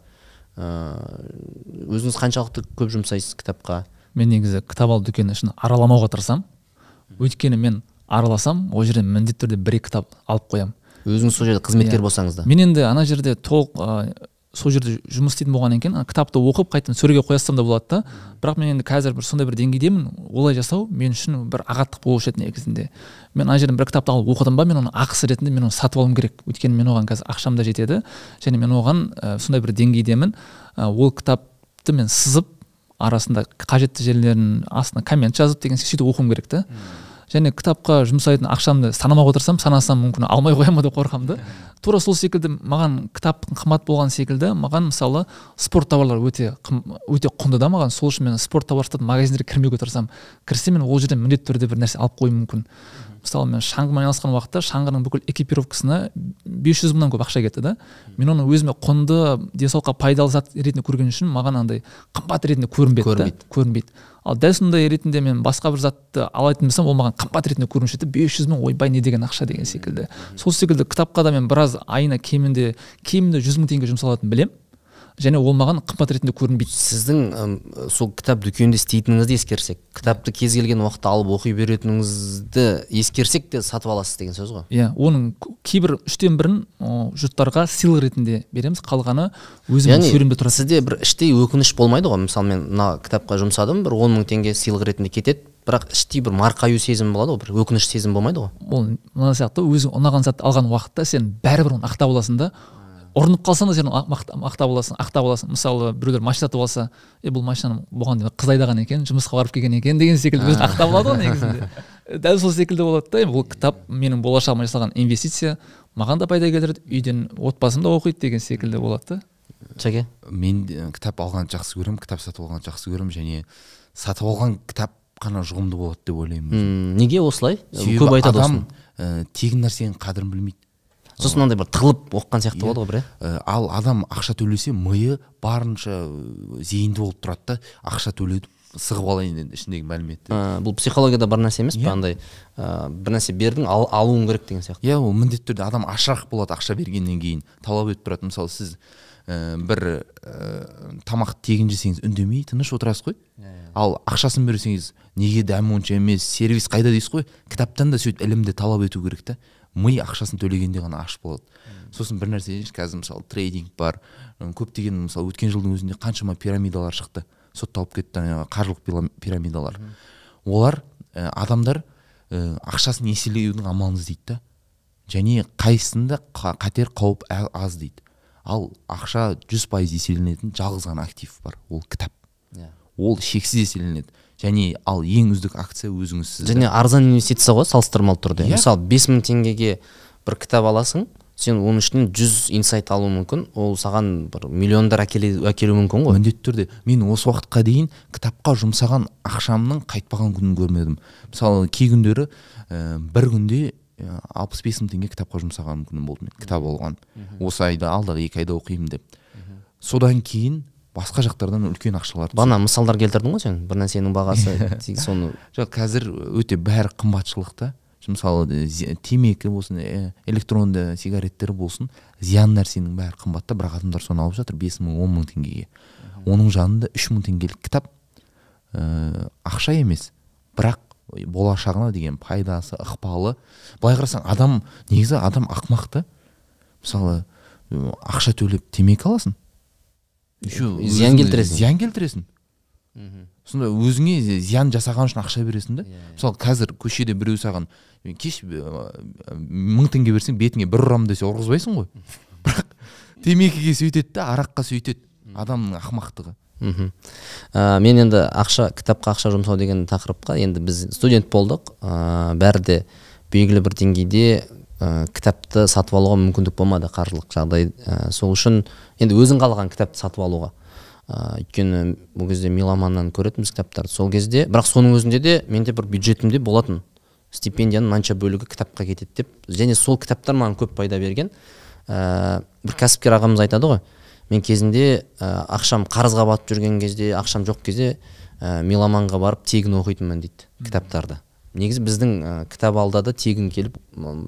ыыы өзіңіз қаншалықты көп жұмсайсыз кітапқа? Мен негізі кітап алу дүкені ішін араламауға тырысамын өйткені мен араласам ол жерден міндетті түрде бір екі кітап алып қоямын өзіңіз сол жерде қызметкер Иә. болсаңыз да. Мен енді ана жерде толық сол жерде жұмыс істейтін болғаннан кейін кітапты оқып қайтадан сөреге қоя салсам да болады да. Бірақ мен енді қазір бір сондай бір деңгейдемін олай жасау мен үшін бір ағаттық болушы еді негізінде. Мен ана жерден бір кітапты алып оқыдым ба мен оны ақысы ретінде мен оны сатып алуым керек. Өйткені мен оған қазір ақшам да жетеді. Және мен оған ә, сондай бір деңгейдемін. Ә, ол кітапты мен сызып арасында қажетті жерлерін астына коммент жазып деген сөйтіп оқуым керек та. Және кітапқа жұмсайтын ақшамды санамауға тырысамын санасам мүмкін алмай қоямын деп қорқамын да. Тура сол секілді маған кітаптың қымбат болған секілді маған мысалы спорт товарлар өте қым, өте құнды да маған. Сол үшін мен спорт товар сататын магазиндерге кірмеуге тырысамын. Кірсем мен ол жерден міндетті түрде бір нәрсе алып қоюым мүмкін. Мысалы мен шаңғымен айналысқан уақытта шаңғының бүкіл экипировкасына 500 мыңнан көп ақша кетті да. Мен оны өзіме құнды денсаулыққа пайдалы зат ретінде көрген үшін маған андай қымбат ретінде көрінбеді Көрінбейді. көрінбейді. Ал дәл сондай ретінде мен басқа бір затты алатын болсам ол маған қымбат ретінде көрінуші еді. бес жүз мың ойбай не деген ақша деген секілді. Сол секілді кітапқа да мен біраз айына кемінде кемінде жүз мың теңге жұмсалатынын білемін. Және ол маған қымбат ретінде көрінбейді. Сіздің ым, сол кітап дүкенінде істейтініңізді ескерсек кітапты кез келген уақытта алып оқи беретініңізді ескерсек те сатып аласыз деген сөз ғой. Иә оның кейбір үштен бірін жұрттарға сыйлық ретінде береміз қалғаны өзімнің сөйлемде тұрады сізде бір іштей өкініш болмайды ғой. Мысалы мен мына кітапқа жұмсадым бір он мың теңге сыйлық ретінде кетеді бірақ іштей бір марқаю сезім болады ғой бір өкініш сезім болмайды ғой. Ол мына сияқты өзің ұнаған затты алған уақытта сен бәрібір оны ақтап аласың да ұрынып қалсаң да сен оны ақ- ақтап аласың ақтап аласың мысалы біреулер машина сатып алса е бұл машинаны бұған дейін қыз айдаған екен жұмысқа барып келген екен деген секілді өзін ақтап алады ғой негізінде. Дәл сол секілді болады да. Бұл кітап менің болашағыма жасалған инвестиция. Маған да пайда келтіреді. Үйден отбасым да оқиды деген секілді болады да. Шәке мен де кітап алғанды жақсы көремін кітап сатып алғанды жақсы көремін және сатып алған кітап қана жұғымды болады деп ойлаймын неге осылай? Көп айтады адам ә, тегін нәрсенің қадірін білмейді. Сосын мынандай бір тығылып оқыған сияқты болады ғой бір иә Ә, ал адам ақша төлесе миы барынша ә, зейінді болып тұрады да. Ақша төледім сығып алайын енді ішіндегі мәліметті. Ә, бұл психологияда бар нәрсе емес Иә. па андай? Ә, бір нәрсе бердің ал, алуың керек деген сияқты. Иә ол міндетті түрде адам ашырақ болады ақша бергеннен кейін. Талап етіп тұрады. Мысалы сіз ә, бір ә, тамақ тегін жесеңіз үндемей тыныш отырасыз ғой. Ал ақшасын берсеңіз неге дәмі онша емес сервис қайда дейсіз ғой? Кітаптан да сөйтіп ілімді талап ету керек та. Ми ақшасын төлегенде ғана аш болады. Сосын бір нәрсе қазір мысалы трейдинг бар көптеген мысалы өткен жылдың өзінде қаншама пирамидалар шықты. Сотталып кетті қаржылық пирамидалар. Олар ә, адамдар ә, ақшасын еселеудің амалын іздейді да. Және қайсысында қа- қатер қауіп аз дейді. Ал ақша жүз пайыз еселенетін жалғыз ғана актив бар ол кітап. Иә. ол шексіз еселенеді. Және ал ең үздік акция өзіңізсіз және арзан инвестиция ғой салыстырмалы түрде. Иә. мысалы бес мың теңгеге бір кітап аласың сен оның ішінен жүз инсайт алуы мүмкін. Ол саған бір миллиондар әкеле, әкелуі мүмкін ғой. Міндетті түрде. Мен осы уақытқа дейін кітапқа жұмсаған ақшамның қайтпаған күнін көрмедім. Мысалы кей күндері ә, бір күнде ә, алпыс бес мың теңге кітапқа жұмсаған күнім болды мен кітап алған. Осы айда алдағы екі айда оқимын деп. Содан кейін басқа жақтардан үлкен ақшалар түседі. бағана мысалдар келтірдің ғой сен. Бір нәрсенің бағасы соны. Жоқ қазір өте бәрі қымбатшылық та. Мысалы темекі болсын э, электронды сигареттер болсын зиян нәрсенің бәрі қымбат та. Бірақ адамдар соны алып жатыр бес мың он мың теңгеге. Оның жанында үш мың теңгелік кітап ә, ақша емес. Бірақ болашағына деген пайдасы ықпалы. Былай қарасаң адам негізі адам ақымақ та. Мысалы э, ақша төлеп темекі аласың. Еще Зиян келтіресің. зиян келтіресің. Сонда өзіңе зиян жасаған үшін ақша бересің да. Мысалы қазір көшеде біреу саған «Мен кеш мың теңге берсең бетіңе бір ұрам десе ұрғызбайсың ғой. Бірақ темекіге сөйтеді да араққа сөйтеді адамның ақымақтығы. Мхм. Ә, мен енді ақша кітапқа ақша жұмсау деген тақырыпқа енді біз студент болдық. Ә, бәрі де белгілі бір деңгейде ә, кітапты сатып алуға мүмкіндік болмады қаржылық жағдай. Ә, сол үшін енді өзің қалаған кітапты сатып алуға. Ә, өйткені бұл кезде меломаннан көретінбіз кітаптарды сол кезде. Бірақ соның өзінде де менде бір бюджетімде болатын. Стипендияның мынанша бөлігі кітапқа кетеді деп. Және сол кітаптар маған көп пайда берген. Ә, бір кәсіпкер ағамыз айтады ғой мен кезінде ә, ақшам қарызға батып жүрген кезде ақшам жоқ кезде ә, меломанға барып тегін оқитынмын дейді кітаптарды. Негізі біздің ә, кітап алдада тегін келіп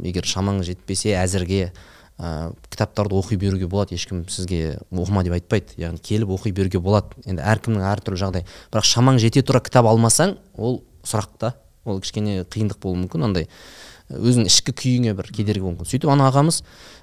егер шамаң жетпесе әзірге ә, кітаптарды оқи беруге болады. Ешкім сізге оқыма деп айтпайды. Яғни келіп оқи беруге болады. Енді әркімнің әртүрлі жағдай бірақ шамаң жете тұра кітап алмасаң ол сұрақ та ол кішкене қиындық болуы мүмкін. Андай өзіңнің ішкі күйіңе бір кедергі болуы мүмкін. Сөйтіп ана ағамыз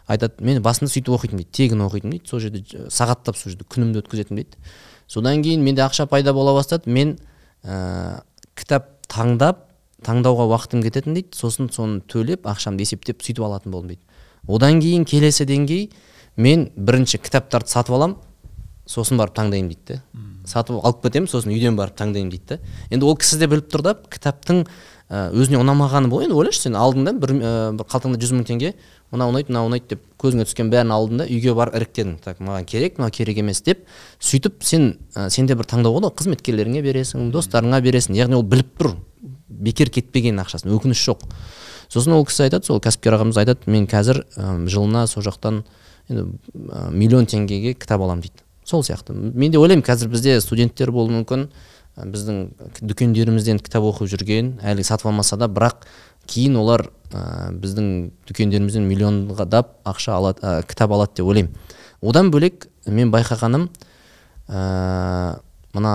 айтады мен басында сөйтіп оқитынмын дейді тегін оқитынмын дейді сол жерде сағаттап сол жерде күнімді өткізетінмін дейді содан кейін менде ақша пайда бола бастады. Мен ә, кітап таңдап таңдауға уақытым кететін дейді. Сосын соны төлеп ақшамды есептеп сөйтіп алатын болдым дейді. Одан кейін келесі деңгей мен бірінші кітаптарды сатып аламын сосын барып таңдаймын дейді да сатып алып кетемін сосын үйден барып таңдаймын дейді да енді ол кісі де біліп тұр да кітаптың өзіне ұнамағаны бұл енді ойлашы сен алдың да бір, бір қалтаңда жүз мың теңге мынау ұнайды мынау ұнайды деп көзіңе түскен бәрін алдың да үйге барып іріктедің. Так маған керек мынау керек емес деп сөйтіп сен ә, сенде бір таңдау болады ғой қызметкерлеріңе бересің достарыңа бересің. Яғни ол біліп тұр. Бекер кетпеген ақшасын өкініш жоқ. Сосын ол кісі айтады сол кәсіпкер ағамыз айтады мен қазір ә, жылына сол жақтан енді ә, миллион теңгеге кітап аламын дейді. Сол сияқты. Мен де ойлаймын қазір бізде студенттер болуы мүмкін. Біздің дүкендерімізден кітап оқып жүрген әлі сатып алмаса да бірақ кейін олар ә, біздің дүкендерімізден миллиондап ақша алады ә, кітап алады деп ойлаймын. Одан бөлек мен байқағаным ә, мына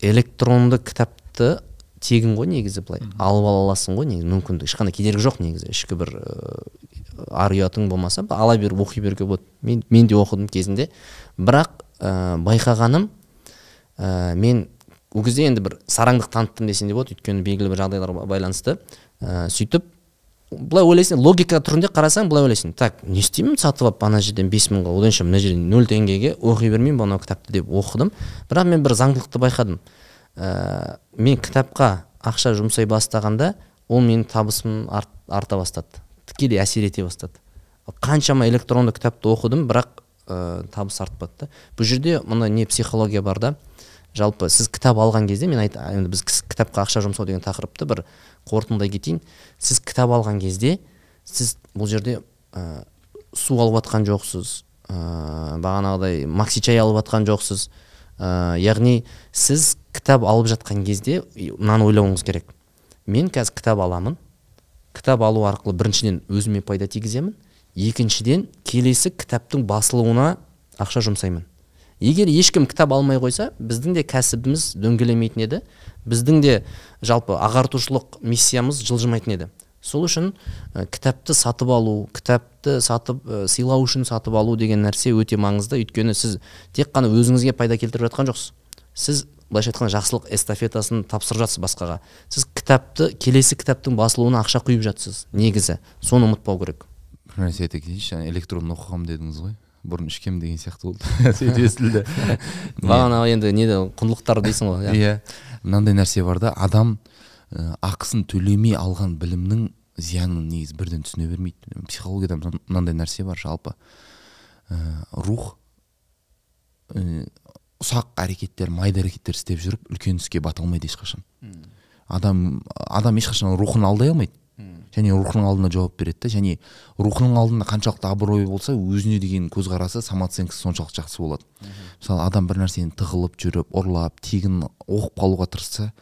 электронды кітапты тегін ғой негізі былай. Алып ала аласың ғой негізі мүмкіндік. Ешқандай кедергі жоқ негізі ішкі бір ар ұятың болмаса. Ала беріп оқи беруге болады мен, мен де оқыдым кезінде. Бірақ ә, байқағаным ә, мен ол кезде енді бір сараңдық таныттым десем де болады. Өйткені белгілі бір жағдайларға байланысты. Ә, сөйтіп былай ойлайсың логика түрінде қарасаң былай ойлайсың. Так не істеймін сатып алып ана жерден бес мыңға оданша мына жерден нөл теңгеге оқи бермеймін анау кітапты деп оқыдым. Бірақ мен бір заңдылықты байқадым. Ә, мен кітапқа ақша жұмсай бастағанда ол менің табысым арт, арта бастады. Тікелей әсер ете бастады. Қаншама электронды кітапты оқыдым бірақ ә, табыс артпады да. Бұл жерде мына не психология бар да. Жалпы сіз кітап алған кезде мен айт енді біз кітапқа ақша жұмсау деген тақырыпты бір қорытындылай кетейін. Сіз кітап алған кезде сіз бұл жерде ә, су алып жатқан жоқсыз ә, бағанағыдай макси чай алып жатқан жоқсыз ә, яғни сіз кітап алып жатқан кезде мынаны ойлауыңыз керек. Мен қазір кітап аламын. Кітап алу арқылы біріншіден өзіме пайда тигіземін. Екіншіден келесі кітаптың басылуына ақша жұмсаймын. Егер ешкім кітап алмай қойса біздің де кәсібіміз дөңгелемейтін еді. Біздің де жалпы ағартушылық миссиямыз жылжымайтын еді. Сол үшін ә, кітапты сатып алу кітапты сатып ә, сыйлау үшін сатып алу деген нәрсе өте маңызды. Өйткені сіз тек қана өзіңізге пайда келтіріп жатқан жоқсыз. Сіз былайша айтқанда жақсылық эстафетасын тапсырып жатсыз басқаға. Сіз кітапты келесі кітаптың басылуына ақша құйып жатсыз негізі. Соны ұмытпау керек. Бір нәрсе айта кетейінші жаңа электронды оқығанмын дедіңіз ғой. Бұрын ішкем деген сияқты болды. Сөйтіп естілді. Бағана енді неде құндылықтар дейсің ғой иә. Иә. Мынандай нәрсе бар да адам ә, ақысын төлемей алған білімнің зиянын негізі бірден түсіне бермейді. Психологияда мына- мынандай нәрсе бар жалпы. Ә, рух ә, ұсақ әрекеттер майда әрекеттер істеп жүріп үлкен іске бата алмайды ешқашан. Адам адам ешқашан рухын алдай алмайды. Және рухының алдында жауап береді да және рухының алдында қаншалықты абырой болса өзіне деген көзқарасы самооценкасы соншалықты жақсы болады. Мысалы адам бір нәрсені тығылып жүріп ұрлап тегін оқып қалуға тырысса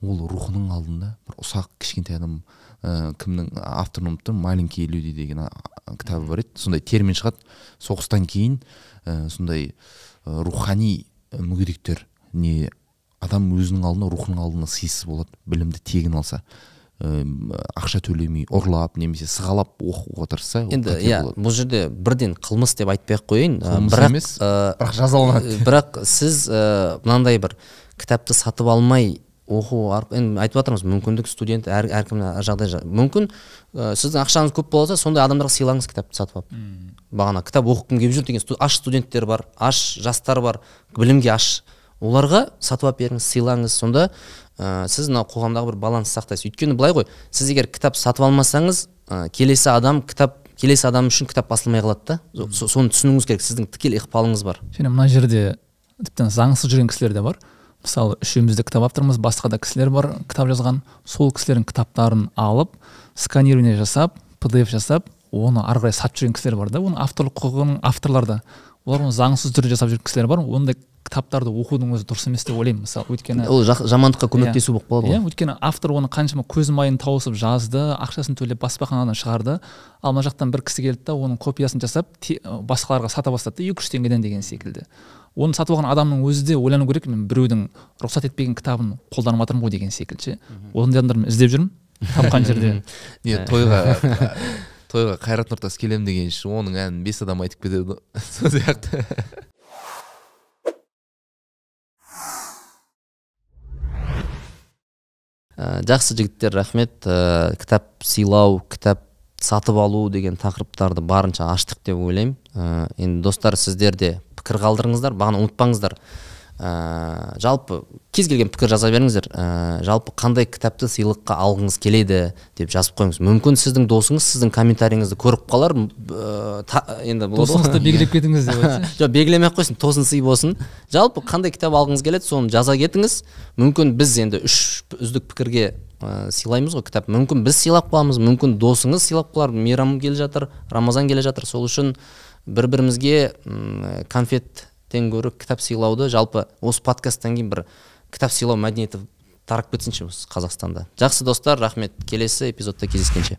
ол рухының алдында бір ұсақ кішкентай адам ә, кімнің авторын ұмытып тұрмын маленькие люди деген кітабы бар еді. Сондай термин шығады. Соғыстан кейін ә, сондай ә, рухани мүгедектер не адам өзінің алдына рухының алдына сыйсыз болады білімді тегін алса. Øм, ақша төлемей ұрлап немесе сығалап оқуға тырысса енді иә бұл жерде бірден қылмыс деп айтпай ақ қояйын. Ә, Қылмыс бірақ емес, ә, бірақ жазаланады бірақ сіз ә, мынандай бір кітапты сатып алмай оқу арқылы енді айтып жатырмыз мүмкіндік студент әр әркімнің жағдай жа- мүмкін ә, сіздің ақшаңыз көп болса сондай адамдарға сыйлаңыз кітапты сатып алып. Бағана кітап оқығым келіп жүр деген аш студенттер бар аш жастар бар білімге аш. Оларға сатып алып беріңіз сыйлаңыз сонда ә, сіз мына қоғамдағы бір баланс сақтайсыз. Өйткені былай ғой сіз егер кітап сатып алмасаңыз ә, келесі адам кітап келесі адам үшін кітап басылмай қалады да. Со- соны түсінуіңіз керек сіздің тікелей ықпалыңыз бар. Және мына жерде тіптен заңсыз жүрген кісілер де бар. Мысалы үшеуміз де кітап авторымыз басқа да кісілер бар кітап жазған. Сол кісілердің кітаптарын алып сканирование жасап pdf жасап оны ары қарай сатып жүрген кісілер бар да. Оның авторлық құқығын авторлар да. Олар оны заңсыз түрде жасап жүрген кісілер бар. Ондай кітаптарды оқудың өзі дұрыс емес деп ойлаймын. Мысалы өйткені ол жамандыққа көмектесу болып қалады иә ғой өйткені автор оны қаншама көз майын тауысып жазды ақшасын төлеп баспаханадан шығарды. Ал мына жақтан бір кісі келді да оның копиясын жасап басқаларға сата бастады да екі үш теңгеден деген секілді. Оны сатып алған адамның өзі де ойлану керек мен біреудің рұқсат етпеген кітабын қолданып жатырмын ғой деген секілді ше. Ондай адамдарды мен іздеп жүрмін тапқан жерде. Не тойға тойға қайрат нұртас келем дегенше оның әнін бес адам айтып кетеді ғой сол сияқты. Ә, жақсы жігіттер рахмет. Ә, кітап сыйлау кітап сатып алу деген тақырыптарды барынша аштық деп ойлаймын. Ә, енді достар сіздер де пікір қалдырыңыздар бағана ұмытпаңыздар. Ә, жалпы кез келген пікір жаза беріңіздер. Ә, жалпы қандай кітапты сыйлыққа алғыңыз келеді деп жазып қойыңыз. Мүмкін сіздің досыңыз сіздің комментарийіңізді көріп қалар ә, та, енді досыңызды белгілеп кетіңіз деп жоқ белгілемей ақ қойсын тосын сый болсын. Жалпы қандай кітап алғыңыз келеді соны жаза кетіңіз. Мүмкін біз енді үш үздік пікірге ә, сыйлаймыз ғой кітап. Мүмкін біз сыйлап қаламыз мүмкін досыңыз сыйлап қалар мейрам келе жатыр рамазан келе жатыр. Сол үшін бір бірімізге конфеттен гөрі кітап сыйлауды жалпы осы подкасттан кейін бір кітап сыйлау мәдениеті тарап кетсінші осы қазақстанда. Жақсы достар рахмет. Келесі эпизодта кездескенше.